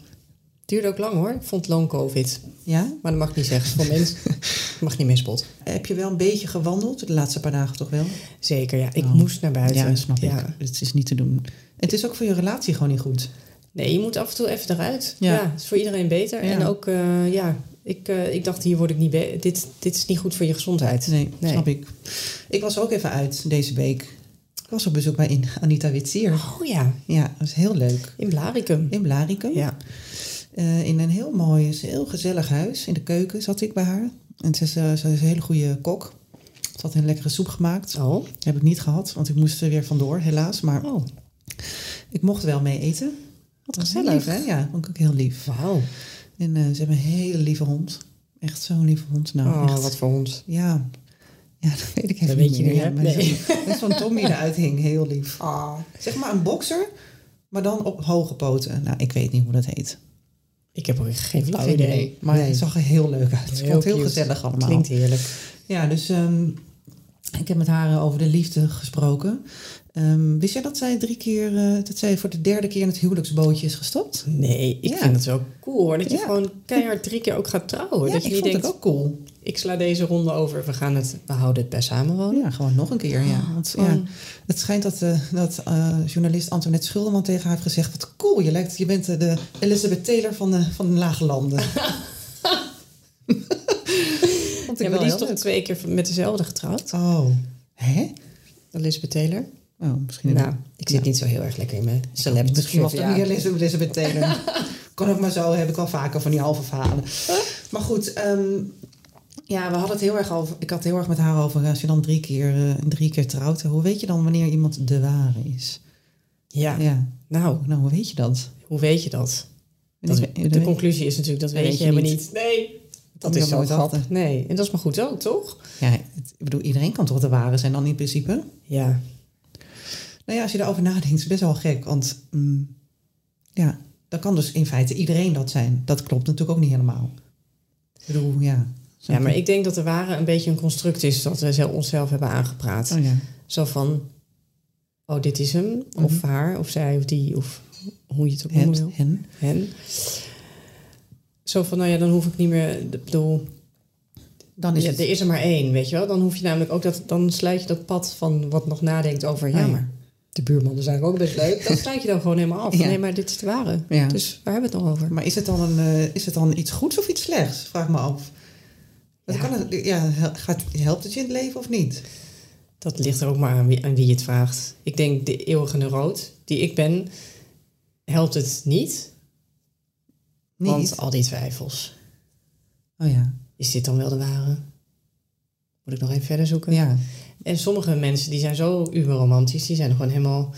Duurde ook lang hoor. Ik vond long covid. Ja? Maar dat mag ik niet zeggen. Voor mensen mag niet meer spot. Heb je wel een beetje gewandeld de laatste paar dagen toch wel? Zeker, ja. Ik Oh. moest naar buiten. Ja, snap Ja. ik. Het is niet te doen. Het is ook voor je relatie gewoon niet goed. Nee, je moet af en toe even eruit. Ja. Ja, het is voor iedereen beter. Ja. En ook, eh, ja, ik, eh, ik dacht hier word ik niet... dit, dit is niet goed voor je gezondheid. Nee, snap ik. Ik was ook even uit deze week. Ik was op bezoek bij Anita Witsier. Oh ja, Ja, dat was heel leuk. in Blaricum. In Blaricum. Ja. Eh, in een heel mooi, heel gezellig huis. In de keuken zat ik bij haar. En ze is, eh, ze is een hele goede kok. Ze had een lekkere soep gemaakt. Oh, Heb ik niet gehad, want ik moest er weer vandoor, helaas. Maar oh. ik mocht wel mee eten. Wat gezellig. Hè? Ja, vond ik ook heel lief. Wauw. En eh, ze hebben een hele lieve hond. Echt zo'n lieve hond. Nou, oh, echt. wat voor hond. Ja. ja, dat weet ik even Dat niet weet je meer. niet, Nee. zo'n- Met zo'n Tom die eruit hing, heel lief. Ah. Zeg maar een bokser, maar dan op hoge poten. Nou, ik weet niet hoe dat heet. Ik heb ook geen flauw idee. Maar Nee. het zag er heel leuk uit. Het vond heel cute. gezellig allemaal. Klinkt heerlijk. Ja, dus ehm, ik heb met haar eh, over de liefde gesproken. Ehm, wist jij dat zij drie keer, eh, dat zij voor de derde keer in het huwelijksbootje is gestopt? Nee, ik Ja. vind het wel cool hoor. Dat je Ja. gewoon keihard drie keer ook gaat trouwen. ja, dat je ik niet vond denkt, het ook cool. ik sla deze ronde over. We, gaan het, we houden het bij samenwonen. Ja, gewoon nog een keer. Ja. Want ja, het schijnt dat, eh, dat journalist Antoinette Schulman tegen haar heeft gezegd... wat cool, je, lijkt, je bent de Elizabeth Taylor van de, van de Lage Landen. Vond ik Ja, wel die is toch leuk. twee keer met dezelfde getrouwd? Oh, hè? Elizabeth Taylor. Oh, misschien... Nou, ik zit Ja. niet zo heel erg lekker in mijn celeb. Misschien was het niet Elizabeth, Taylor. kan ook maar zo, heb ik wel vaker van die halve verhalen. Maar goed, ehm, ja, we hadden het heel erg over... Ik had het heel erg met haar over... Als je dan drie keer, eh, drie keer trouwt... Hoe weet je dan wanneer iemand de ware is? Ja, Ja, nou, nou, hoe weet je dat? hoe weet je dat? De conclusie is natuurlijk, dat weet je helemaal niet. niet. Nee, dat is zo grappig. Nee, en dat is maar goed ook, toch? Ja, het- ik bedoel, iedereen kan toch de ware zijn dan in principe? Ja. Nou ja, als je daarover nadenkt, is het best wel gek. Want mm, ja, dan kan dus in feite iedereen dat zijn. Dat klopt natuurlijk ook niet helemaal. Ik bedoel, ja. ja, maar ik denk dat de ware een beetje een construct is dat we zelf- onszelf hebben aangepraat. Oh ja. Zo van, oh, dit is hem, Mhm. of haar, of zij, of die, of hoe je het ook wil. hen. Hen. Zo van, nou ja, dan hoef ik niet meer, ik bedoel, Dan is ja, het... er is er maar één, weet je wel. Dan hoef je namelijk ook dat, dan sluit je dat pad van wat nog nadenkt over, ja, Ah, maar de buurman is eigenlijk ook best leuk. Dat sluit je dan gewoon helemaal af. Ja. Nee, maar dit is de ware. Ja. Dus waar hebben we het nog over? Maar is het, dan een, eh, is het dan iets goeds of iets slechts? Vraag me af. Dat Ja. Kan het, ja, gaat, helpt het je in het leven of niet? Dat ligt er ook maar aan wie, aan wie je het vraagt. Ik denk de eeuwige neuroot die ik ben, helpt het niet. Niet? Want al die twijfels. Oh ja. Is dit dan wel de ware? Moet ik nog even verder zoeken? Ja. En sommige mensen die zijn zo uberromantisch, die zijn gewoon helemaal...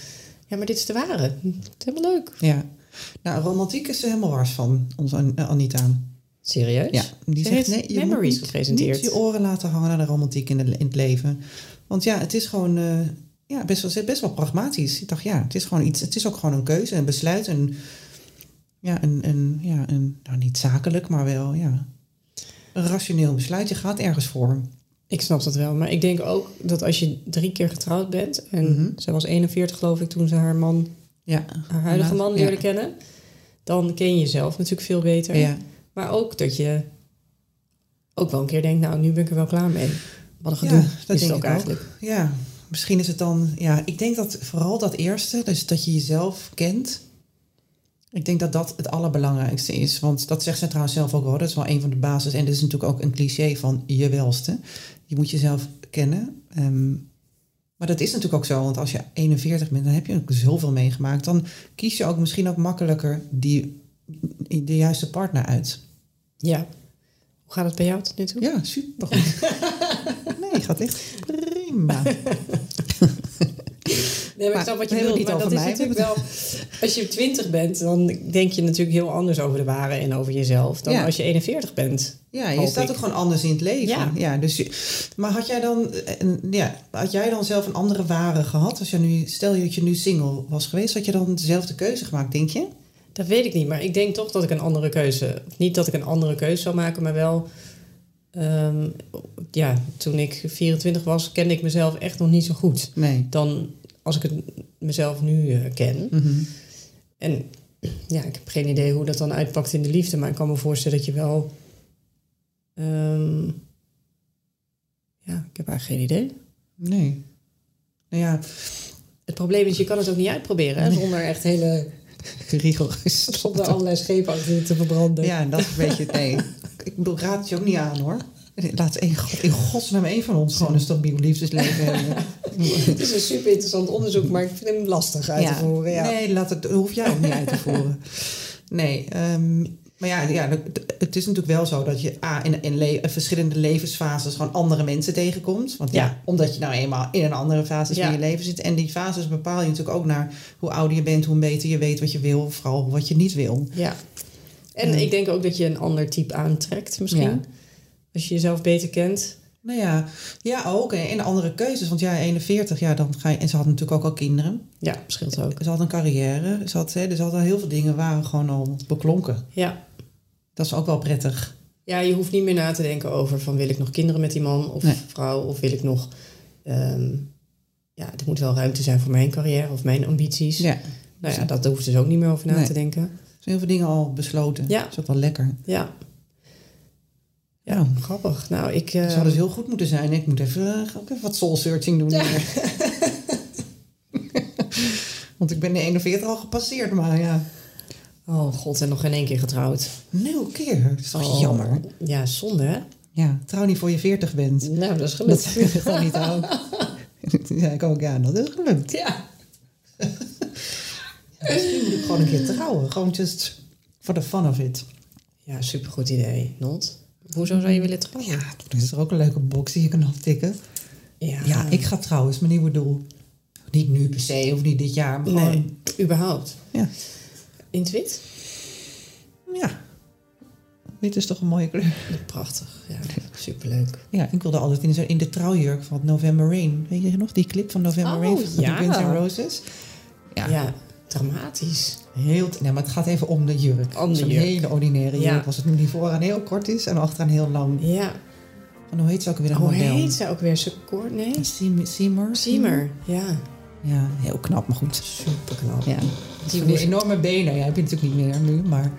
Ja, maar dit is de ware. Het is helemaal leuk. ja. Nou, romantiek is er helemaal wars van, onze eh, Anita. Serieus? Ja, die Ze zegt heeft nee, je Memories moet niet, gepresenteerd. niet je oren laten hangen naar de romantiek in, de, in het leven. Want ja, het is gewoon eh, ja, best, wel, best wel pragmatisch. Ik dacht, ja, het is gewoon iets. Het is ook gewoon een keuze, een besluit. Een, ja, een, een, ja, een, nou niet zakelijk, maar wel ja, een rationeel besluit. Je gaat ergens voor. Ik snap dat wel. Maar ik denk ook dat als je drie keer getrouwd bent... en Mhm. zij was 41 geloof ik toen ze haar man, Ja, haar huidige man leerde ja. kennen... dan ken je jezelf natuurlijk veel beter. Ja, Maar ook dat je ook wel een keer denkt... nou, nu ben ik er wel klaar mee. Wat een gedoe Ja, dat is denk het ook ik eigenlijk. ook. Ja, misschien is het dan... Ja, ik denk dat vooral dat eerste, dus dat je jezelf kent... Ik denk dat dat het allerbelangrijkste is. Want dat zegt zij trouwens zelf ook wel. Dat is wel een van de basis. En dit is natuurlijk ook een cliché van je welste. Je moet jezelf kennen. Ehm, maar dat is natuurlijk ook zo. Want als je 41 bent, dan heb je ook zoveel meegemaakt. Dan kies je ook misschien ook makkelijker die, de juiste partner uit. Ja. Hoe gaat het bij jou tot nu toe? Ja, supergoed. nee, gaat echt prima. Nee, maar Maar ik snap wat je Maar dat is mij, natuurlijk wel... Als je 20 bent, dan denk je natuurlijk heel anders over de ware en over jezelf... dan Ja. als je 41 bent. Ja, je staat ik. ook gewoon anders in het leven. Ja. Ja. dus je- maar had jij dan, eh, ja, had jij dan zelf een andere ware gehad? Als je nu, stel je dat je nu single was geweest, had je dan dezelfde keuze gemaakt, denk je? Dat weet ik niet, maar ik denk toch dat ik een andere keuze... of Niet dat ik een andere keuze zou maken, maar wel... ehm, ja, toen ik 24 was, kende ik mezelf echt nog niet zo goed. Nee. Dan als ik het mezelf nu eh, ken. Mhm. En ja, ik heb geen idee hoe dat dan uitpakt in de liefde. Maar ik kan me voorstellen dat je wel... ehm, ja, ik heb eigenlijk geen idee. Nee. Nou ja, Het probleem is, je kan het ook niet uitproberen. Hè, zonder echt hele... rigoureus. Zonder allerlei schepen te verbranden. Ja, dat is een beetje, nee. Ik bedoel, ik raad het je ook niet aan hoor. Laat één, God- in godsnaam één van ons gewoon een stabiel liefdesleven hebben. Het is een super interessant onderzoek, maar ik vind hem lastig uit te voeren. Ja. Nee, laat het, dat hoef jij ook niet uit te voeren. Nee, ehm, maar ja, ja, het is natuurlijk wel zo dat je A, in, in le- verschillende levensfases gewoon andere mensen tegenkomt. Want ja, Ja. omdat je nou eenmaal in een andere fase Ja. van je leven zit. En die fases bepaal je natuurlijk ook naar hoe ouder je bent, hoe beter je weet wat je wil, vooral wat je niet wil. Ja. En Ja. ik denk ook dat je een ander type aantrekt misschien. Als je jezelf beter kent. Nou ja, ja ook. En andere keuzes. Want ja, 41, ja, dan ga je... En ze had natuurlijk ook al kinderen. Ja, scheelt ook. Ze had een carrière. Ze had, hè, dus ze had al heel veel dingen waren gewoon al beklonken. Ja. Dat is ook wel prettig. Ja, je hoeft niet meer na te denken over van wil ik nog kinderen met die man of Nee. vrouw of wil ik nog ehm, ja, er moet wel ruimte zijn voor mijn carrière of mijn ambities. Ja. Nou ja, dat hoeft dus ook niet meer over na Nee. te denken. Er zijn heel veel dingen al besloten. Ja. Dat is ook wel lekker. Ja. Ja, grappig. Nou, ik... Het zou dus heel goed moeten zijn. Ik moet even, eh, ook even wat soul searching doen. Want ik ben de 41 al gepasseerd, maar ja. Oh god, en nog geen één keer getrouwd. Nul keer. Dat is toch Oh, jammer. Ja, zonde hè? Ja, trouw niet voor je 40 bent. Nou, dat is Dat gelukt. is gewoon niet zei ik ook, ja, dat is gelukt. Ja. Misschien moet ik gewoon een keer trouwen. Gewoon just for the fun of it. Ja, supergoed idee. Not? Hoezo zou je willen trouwen? Ja, dat is er ook een leuke box die je kan aftikken. Ja, Ja, ik ga trouwen, is mijn nieuwe doel. Niet nu per se, of niet dit jaar, maar gewoon... Nee, überhaupt. Ja. In het wit? ja. Wit is toch een mooie kleur? Prachtig. Ja, superleuk. Ja, ik wilde altijd in, zo- in de trouwjurk van November Rain. Weet je nog, die clip van November Oh, Rain van ja. Guns N' Roses? Ja, Ja, dramatisch. Heel... Nee, maar het gaat even om de jurk. Om de jurk. hele ordinaire Ja. jurk. Als het nu die vooraan heel kort is en achteraan heel lang. Ja. En hoe heet ze ook weer, dat Hoe model? heet ze ook weer? Secoor? Nee? Seymour? Seymour? Siemer. Ja. Ja, heel knap, maar goed. Super knap. Ja. Die enorme benen, ja, heb je natuurlijk niet meer nu, maar...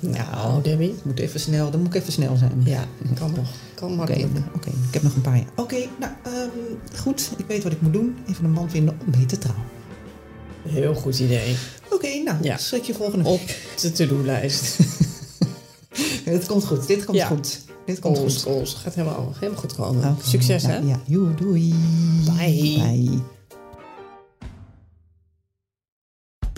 Nou, Debbie. Moet even snel, dan moet ik even snel zijn. Ja, kan nog. Kan Oké, makkelijk. oké, ik heb nog een paar jaar. Oké, nou, ehm, goed. Ik weet wat ik moet doen. Even een man vinden om mee te trouwen. Heel goed idee. Oké, nou, Ja. schrik je volgende Op de to-do-lijst. Het komt goed, dit komt Ja. goed. Dit komt goed. goals. Gaat helemaal, helemaal goed komen. Succes, ja, hè? Ja, doei. Bye. Bye.